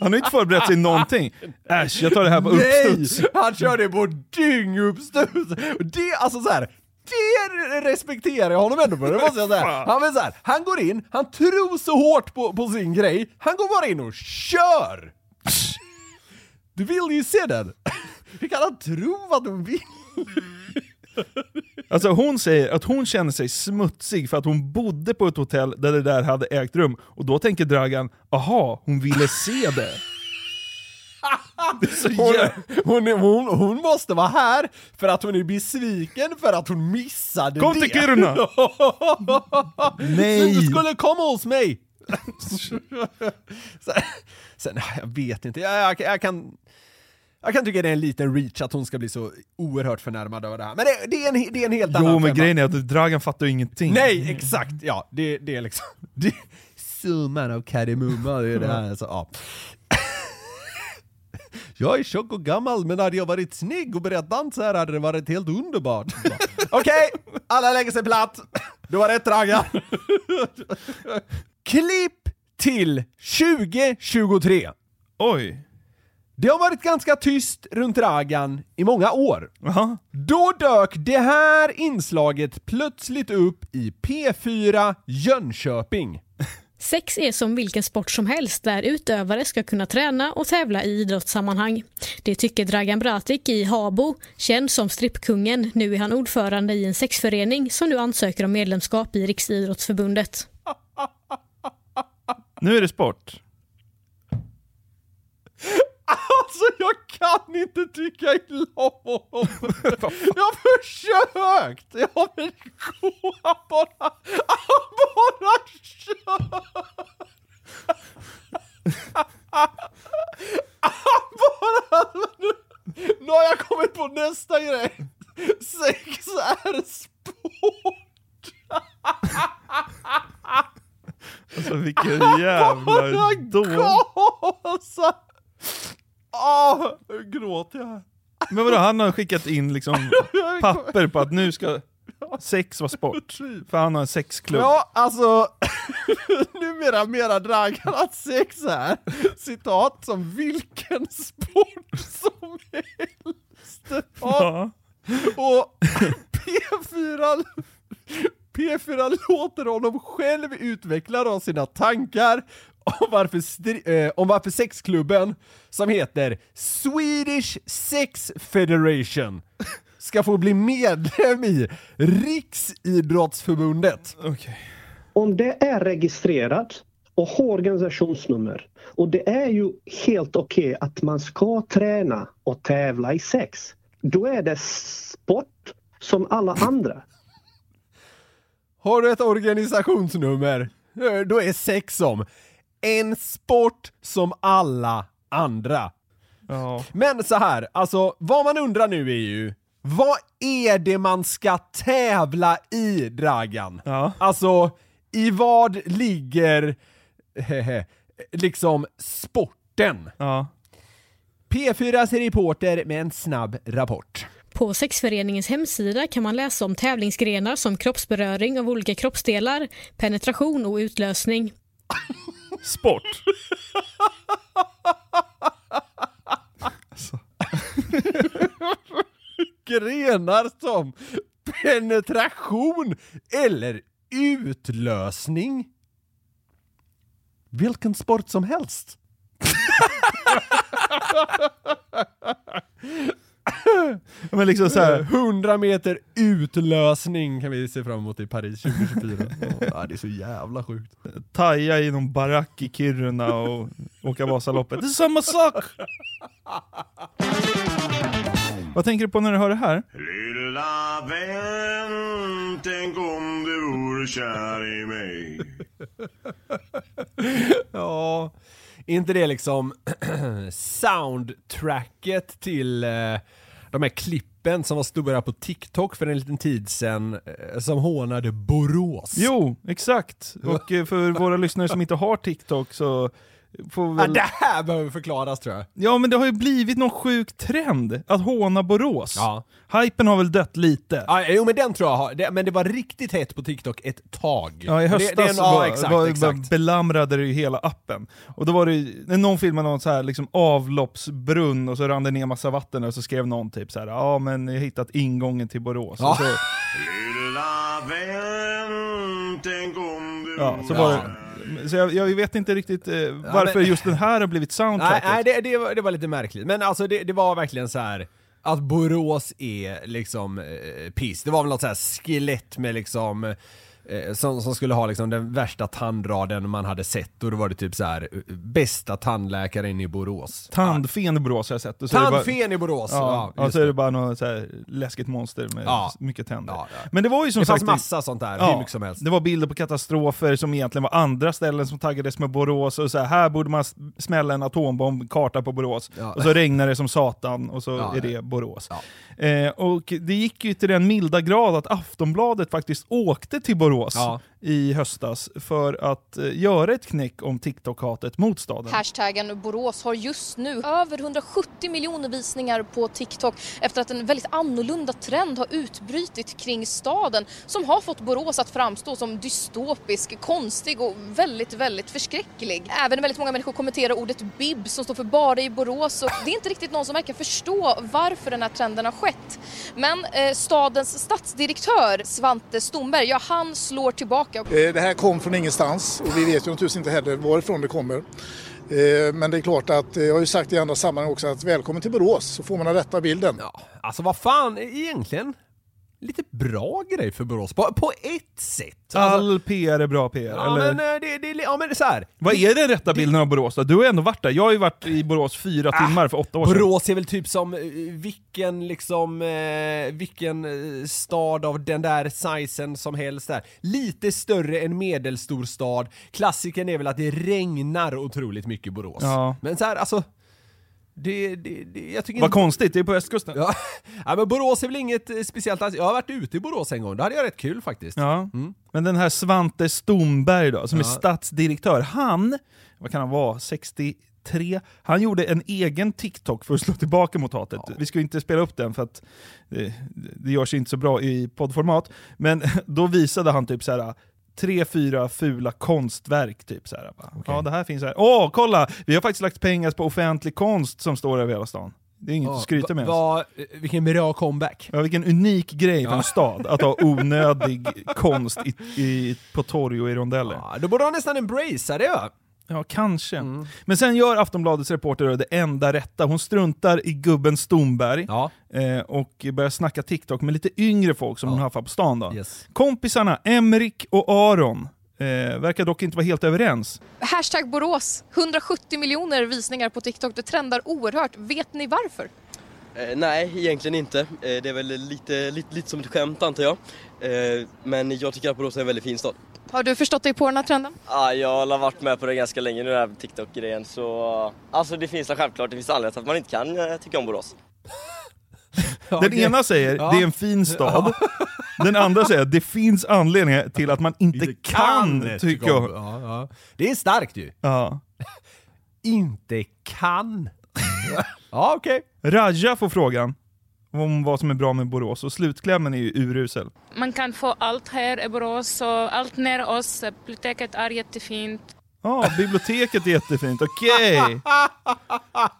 Han har inte förberett sig någonting. Äsch, jag tar det här på uppstuds. Nej, han kör det på dynguppstuds. Det, alltså så här. Det respekterar jag honom ändå för, det måste jag säga. Han, så här, han går in, han tror så hårt på, på sin grej, han går bara in och kör! Du vill ju se den! (laughs) Hur kan han tro att du vill? Alltså hon säger att hon känner sig smutsig för att hon bodde på ett hotell där det där hade ägt rum. Och då tänker Dragan, aha, hon ville se det. Hon, hon, är- hon, hon måste vara här för att hon är besviken för att hon missade Kom det. till Kiruna! Nej. Du skulle komma hos mig! sen, sen, jag vet inte, jag, jag, jag kan... Jag kan tycka det är en liten reach att hon ska bli så oerhört förnärmad över det här. Men det, det, är, en, det är en helt annan Jo men femma. grejen är att Dragan fattar ju ingenting. Nej, exakt! Ja, det, det är liksom... (laughs) Det, summan av kardemumma, det är det här. Så, ja. (laughs) Jag är tjock och gammal, men hade jag varit snygg och börjat dansa här hade det varit helt underbart. (laughs) Okej, alla lägger sig platt. Du har rätt Dragan. Klipp till 2023. Oj. Det har varit ganska tyst runt Dragan i många år. Då dök det här inslaget plötsligt upp i P4 Jönköping. Sex är som vilken sport som helst där utövare ska kunna träna och tävla i idrottssammanhang. Det tycker Dragan Bratic i Habo, känd som strippkungen. Nu är han ordförande i en sexförening som nu ansöker om medlemskap i Riksidrottsförbundet. Nu är det sport. Alltså jag kan inte tycka illa om honom. (laughs) Jag har försökt! Jag har försökt. Han (laughs) bara... Han bara kör! (laughs) Han bara... Nu har jag kommit på nästa grej. Sex är sport. Alltså vilken jävla dåre. Åh, nu gråter jag. Men vadå, han har skickat in liksom (laughs) papper på att nu ska sex vara sport. För han har en sexklubb. Ja, alltså (laughs) numera mera Dragan att sex är, citat, som vilken sport som helst. Ja. Och P4, P4 låter honom själv utveckla då sina tankar (laughs) om varför, stri- eh, om varför sexklubben, som heter Swedish Sex Federation, ska få bli medlem i Riksidrottsförbundet. Om det är registrerat och har organisationsnummer och det är ju helt okej att man ska träna och tävla i sex. Då är det sport som alla andra. Har du ett organisationsnummer, eh, då är sex som en sport som alla andra. Men så här, alltså vad man undrar nu är ju, vad är det man ska tävla i, Dragan? Alltså, i vad ligger hehe, liksom sporten? P4s reporter med en snabb rapport. På sexföreningens hemsida kan man läsa om tävlingsgrenar som kroppsberöring av olika kroppsdelar, penetration och utlösning. (laughs) Sport. Grenar som penetration eller utlösning. Vilken sport som helst. (laughs) Men liksom så här- 100 meter utlösning kan vi se fram emot i Paris 2024. (laughs) ja, det är så jävla sjukt. Taja i någon barack i Kiruna och åka Vasaloppet. Det är samma sak! Vad tänker du på när du hör det här? Lilla vän, tänk om du vore kär i mig. (laughs) ja, är inte det liksom (clears throat) soundtracket till eh, de här klippen som var stora på TikTok för en liten tid sedan eh, som hånade Borås? Jo, exakt. (laughs) Och eh, för våra lyssnare som inte har TikTok så får Ja, väl... det här behöver förklaras tror jag. Ja, men det har ju blivit någon sjuk trend att håna Borås. Ja. Hypen har väl dött lite. Ja, jo men den tror jag har, det, men det var riktigt hett på TikTok ett tag. Ja, i det- höstas det är en- ja, var, exakt, var, exakt. var belamrade det ju hela appen. Och då var det ju, någon filmade någon så här liksom avloppsbrunn och så rann det ner massa vatten och så skrev någon typ så här: ja men jag har hittat ingången till Borås. Ja. Och så, Lilla vän, tänk om du ja, så var det, så jag, jag vet inte riktigt eh, varför men- just den här har blivit Nej, soundtracket. nej det, det, var, det var lite märkligt. Men alltså det, det var verkligen så här att Borås är liksom eh, piss. Det var väl något så här skelett med liksom som, som skulle ha liksom den värsta tandraden man hade sett och då var det typ så här eh, bästa tandläkaren i Borås. Tandfen i Borås har jag sett. Det bara- Tandfen i Borås! Ja, Ja, så är det. det bara något så här läskigt monster med Ja. mycket tänder. Men det var ju som Det sagt... fanns massa sånt där, hur mycket som helst. Det var bilder på katastrofer som egentligen var andra ställen som taggades med Borås, och så här, här borde man smälla en atombomb, karta på Borås, Ja. och så regnar det som satan, och så Ja, är det Borås. Eh, och det gick ju till den milda grad att Aftonbladet faktiskt åkte till Borås Ja i höstas för att eh, göra ett knäck om TikTok-hatet mot staden. Hashtaggen Borås har just nu över 170 miljoner visningar på TikTok efter att en väldigt annorlunda trend har utbrytit kring staden som har fått Borås att framstå som dystopisk, konstig och väldigt, väldigt förskräcklig. Även väldigt många människor kommenterar ordet bib som står för bara i Borås och det är inte riktigt någon som verkar förstå varför den här trenden har skett. Men eh, stadens stadsdirektör Svante Stomberg, ja han slår tillbaka. Eh, Det här kom från ingenstans och vi vet ju naturligtvis inte heller varifrån det kommer. Eh, Men det är klart att, eh, jag har ju sagt i andra sammanhang också att välkommen till Borås så får man den rätta bilden. Alltså vad fan, egentligen lite bra grej för Borås, på, på ett sätt. Alltså, All PR är bra PR, ja, eller? men, eh, det, det, ja men så här. Vad är den rätta bilden av Borås då? Du har ju ändå varit där. Jag har ju varit i Borås fyra timmar för åtta år sedan. Ah, Borås är väl typ som eh, vilken liksom, eh, vilken stad av den där sizen som helst där. Lite större än medelstor stad. Klassikern är väl att det regnar otroligt mycket i Borås. Ja. Men så här, alltså, det, det, det, jag tycker Vad inte- konstigt, det är på östkusten. Ja. (laughs) ja men Borås är väl inget eh, speciellt, jag har varit ute i Borås en gång, då hade jag rätt kul faktiskt. Ja. Men den här Svante Stomberg då, som är Ja. stadsdirektör, han, vad kan han vara, 63? Han gjorde en egen TikTok för att slå tillbaka mot hatet. Vi ska inte spela upp den för att det, det görs inte så bra i poddformat, men (laughs) då visade han typ så här tre, fyra fula konstverk. Typ så här. Bara, Ja, det här finns här. Åh, kolla! Vi har faktiskt lagt pengar på offentlig konst som står över hela stan. Det är inget att skryta med. Va, va, vilken bra comeback. Ja, vilken unik grej för en stad att ha onödig konst i, i, på torg och i rondeller. Ja, då borde han nästan embracea det va? Ja, kanske. Men sen gör Aftonbladets reporter det enda rätta. Hon struntar i gubben Stomberg eh, och börjar snacka TikTok med lite yngre folk som hon haffar på stan. Då. Kompisarna Emrik och Aron eh, verkar dock inte vara helt överens. Hashtag Borås, 170 miljoner visningar på TikTok. Det trendar oerhört. Vet ni varför? Eh, nej, egentligen inte. Eh, det är väl lite, lite, lite som ett skämt antar jag. Eh, men jag tycker att Borås är en väldigt fin stad. Har du förstått dig på den här trenden? Ah, jag har varit med på det ganska länge nu, den här TikTok-grejen. Så alltså det finns självklart, det finns anledning till att man inte kan eh, tycka om Borås. (laughs) Den ena säger Ja. det är en fin stad, (laughs) den andra säger det finns anledningar till att man inte kan tycka om... Ja, ja. Det är starkt ju. Ja. (laughs) Inte kan. ja, okej. Raja får frågan om vad som är bra med Borås och slutklämmen är ju urusel. Man kan få allt här i Borås och allt nära oss. Biblioteket är jättefint. Ja, biblioteket är jättefint, okej!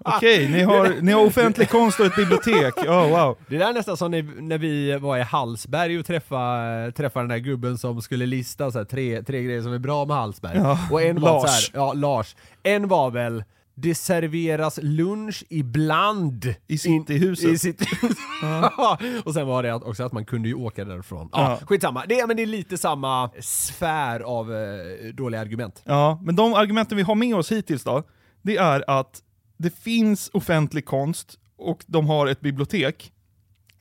(laughs) Okej, ni, har, ni har offentlig konst och ett bibliotek, (laughs) oh, wow. Det där är nästan som när, när vi var i Hallsberg och träffade, träffade den där gubben som skulle lista så här, tre, tre grejer som är bra med Hallsberg. Ja, och en var Lars. så här, ja Lars. En var väl det serveras lunch ibland I cityhuset. I cityhuset. (laughs) och sen var det också att man kunde ju åka därifrån. Ja, Ja. Skitsamma, det, är- men det är lite samma sfär av eh, dåliga argument. Ja, men de argumenten vi har med oss hittills då, det är att det finns offentlig konst och de har ett bibliotek.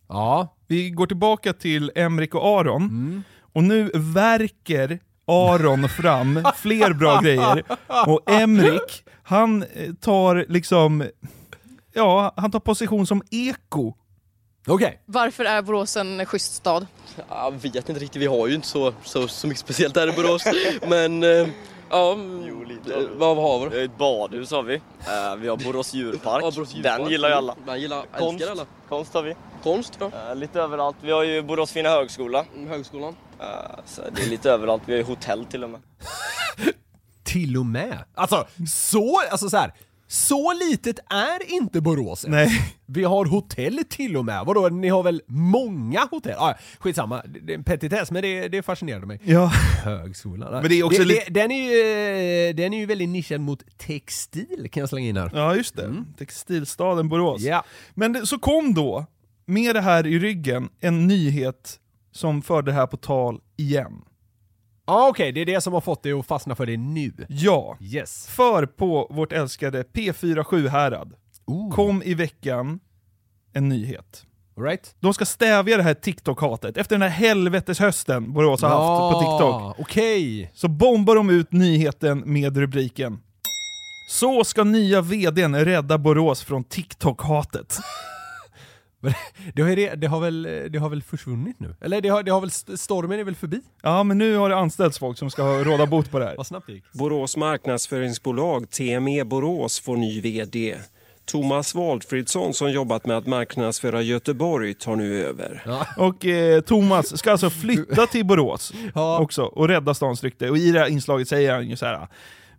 Ja. Vi går tillbaka till Emrik och Aron, Mm. och nu verkar Aron fram fler bra grejer, och Emrik, han eh, tar liksom, ja, han tar position som eko. Okej. Varför är Borås en schysst stad? Jag vet inte riktigt, vi har ju inte så, så, så mycket speciellt här i Borås. (laughs) Men eh, ja, eh, vad har vi Ett badhus har vi. Vi har Borås djurpark. Ja, Borås djurpark. Den gillar ju alla. Den gillar, Konst. älskar alla. Konst har vi. Konst? Eh, lite överallt. Vi har ju Borås fina högskola. Högskolan. Så det är lite överallt. Vi har ju hotell till och med. (laughs) Till och med. Alltså, så, alltså så här. Så litet är inte Borås. Nej. Vi har hotell till och med. Vadå, ni har väl många hotell? Ah, skitsamma, det är en petitess men det, det fascinerade mig. Ja. Högskolan. Men det är också det, lite- det, den, är ju, den är ju väldigt nischad mot textil kan jag slänga in här. Ja, just det. Textilstaden Borås. Ja. Men det, så kom då, med det här i ryggen, en nyhet som förde det här på tal igen. Ja okej, det är det som har fått dig att fastna för det nu. Ja. Yes. För på vårt älskade P47 Härad kom i veckan en nyhet. Right. De ska stävja det här TikTok-hatet. Efter den här helveteshösten Borås har haft på TikTok. okej. Så bombar de ut nyheten med rubriken Så ska nya VDn rädda Borås från TikTok-hatet. (laughs) Det har, det, det, har väl, det har väl försvunnit nu? Eller det har, det har väl, stormen är väl förbi? Ja, men nu har det anställts folk som ska råda bot på det här. Vad snabbt gick. Borås marknadsföringsbolag TME Borås får ny VD. Thomas Waldfridsson som jobbat med att marknadsföra Göteborg tar nu över. Och eh, Thomas ska alltså flytta till Borås (laughs) också och rädda stans rykte. Och i det här inslaget säger han ju så här.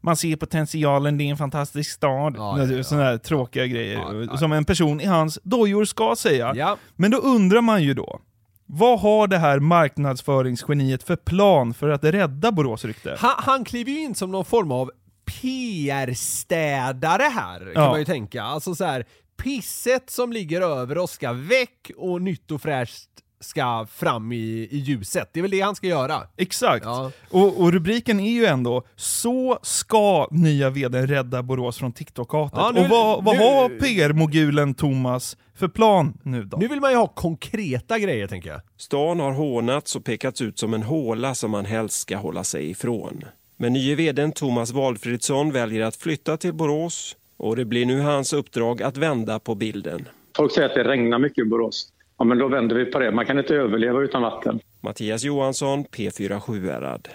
Man ser potentialen, det är en fantastisk stad. Ja, ja, ja. Sådana här tråkiga grejer. Som en person i hans dojor ska säga. Men då undrar man ju då, vad har det här marknadsföringsgeniet för plan för att rädda Borås rykte? Han, han kliver ju in som någon form av PR-städare här, kan man ju tänka. Alltså så här, pisset som ligger över oss ska väck och nytt och fräscht ska fram i, i ljuset. Det är väl det han ska göra. Exakt. Och, och rubriken är ju ändå “Så ska nya vdn rädda Borås från TikTok-hatet”. Ja, nu- och vad, vad nu- har PR-mogulen Thomas för plan nu då? Nu vill man ju ha konkreta grejer, tänker jag. Stan har hånats och pekats ut som en håla som man helst ska hålla sig ifrån. Men nye vdn Thomas Waldfridsson väljer att flytta till Borås och det blir nu hans uppdrag att vända på bilden. Folk säger att det regnar mycket i Borås. Ja, men då vänder vi på det. Man kan inte överleva utan vatten. Mattias Johansson, P4 Sjuhärad.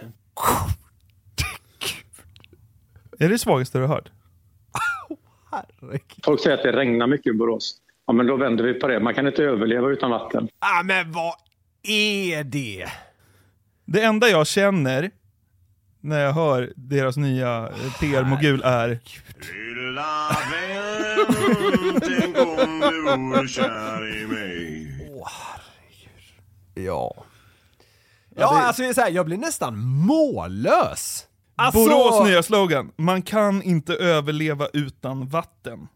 Är det svagaste du har hört? Folk säger att det regnar mycket i Borås. Ja, men då vänder vi på det. Man kan inte överleva utan vatten. Ah, men vad är det? Det enda jag känner när jag hör deras nya eh, PR-mogul är Lilla vän, tänk om du vore kär i mig. Ja. Ja, alltså det är så här, jag blir nästan mållös. Alltså... Borås nya slogan, man kan inte överleva utan vatten.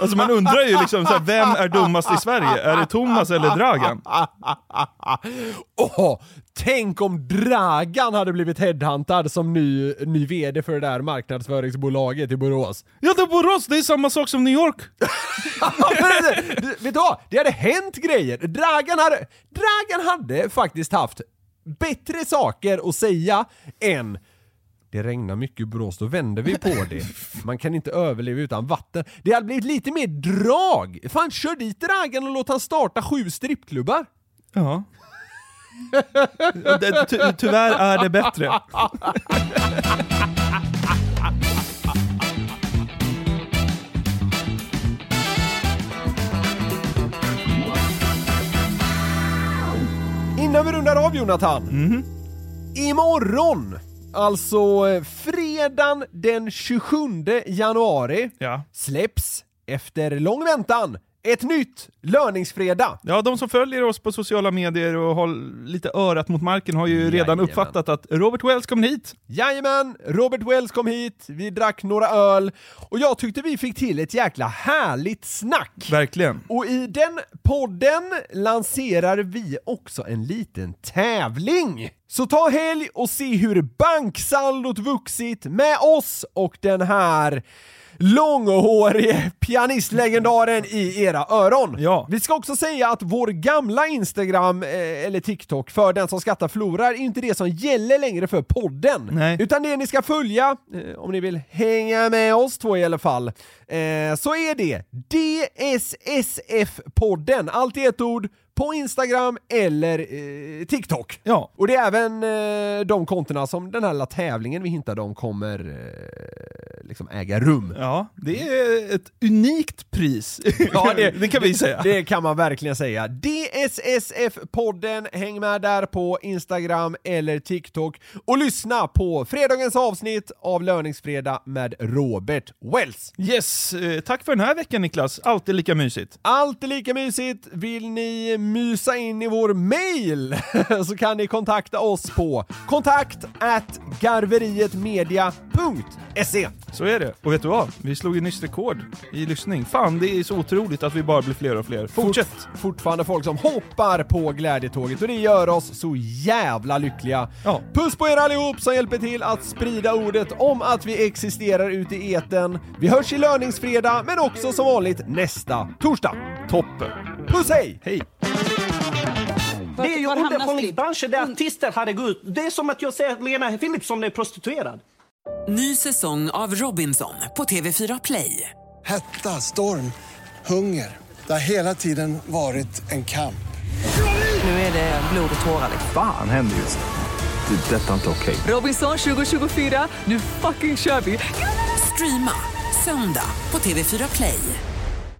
Alltså man undrar ju liksom, så här, vem är dummast i Sverige? Är det Thomas eller Dragan? (laughs) Åh, tänk om Dragan hade blivit headhuntad som ny, ny VD för det där marknadsföringsbolaget i Borås. Ja, det är Borås, det är samma sak som New York. (laughs) Vet du vad? Det hade hänt grejer. Dragan hade, Dragan hade faktiskt haft bättre saker att säga än det regnar mycket i Borås, då vänder vi på det. Man kan inte överleva utan vatten. Det hade blivit lite mer drag. Fan, kör dit Dragan och låt han starta sju strippklubbar. Ja. Det, ty, tyvärr är det bättre. Innan vi rundar av Jonathan. Imorgon, alltså fredagen den 27 januari, släpps efter lång väntan ett nytt löningsfredag. Ja, de som följer oss på sociala medier och har lite örat mot marken har ju redan Jajamän. uppfattat att Robert Wells kommer hit. Jajamän, Robert Wells kom hit, vi drack några öl och jag tyckte vi fick till ett jäkla härligt snack. Verkligen. Och i den podden lanserar vi också en liten tävling. Så ta helg och se hur banksaldot vuxit med oss och den här långhårige pianistlegendaren i era öron. Ja. Vi ska också säga att vår gamla Instagram, eh, eller TikTok, för den som skattar förlorar, är inte det som gäller längre för podden. Nej. Utan det ni ska följa, eh, om ni vill hänga med oss två i alla fall, eh, så är det DSSF-podden, allt i ett ord, på Instagram eller eh, TikTok. Ja. Och det är även eh, de kontona som den här lilla tävlingen vi hintade om kommer eh, liksom äga rum. Ja, det är ett unikt pris. (laughs) Ja, det, det kan vi säga. Det kan man verkligen säga. DSSF-podden, häng med där på Instagram eller TikTok och lyssna på fredagens avsnitt av Löningsfredag med Robert Wells. Yes, eh, tack för den här veckan Niklas. Alltid lika mysigt. Alltid lika mysigt. Vill ni mysa in i vår mail (laughs) så kan ni kontakta oss på kontakt at garverietmedia.se Så är det. Och vet du vad? Vi slog ju nyss rekord i lyssning. Fan, det är så otroligt att vi bara blir fler och fler. Fortsätt! Fort, fortfarande folk som hoppar på glädjetåget och det gör oss så jävla lyckliga. Ja. Puss på er allihop som hjälper till att sprida ordet om att vi existerar ute i eten. Vi hörs i löningsfredag men också som vanligt nästa torsdag. Toppen! Puss hej! Hej! Det är ju underhållningsbranschen där artister hade gått ut. Det är som att jag säger att Lena Philipsson är prostituerad. Ny säsong av Robinson på TV4 Play. Hetta, storm, hunger. Det har hela tiden varit en kamp. Nu är det blod och tårar. Fan händer just nu. Det. är Detta är inte okej. Robinson 2024, nu fucking kör vi! Streama söndag på TV4 Play.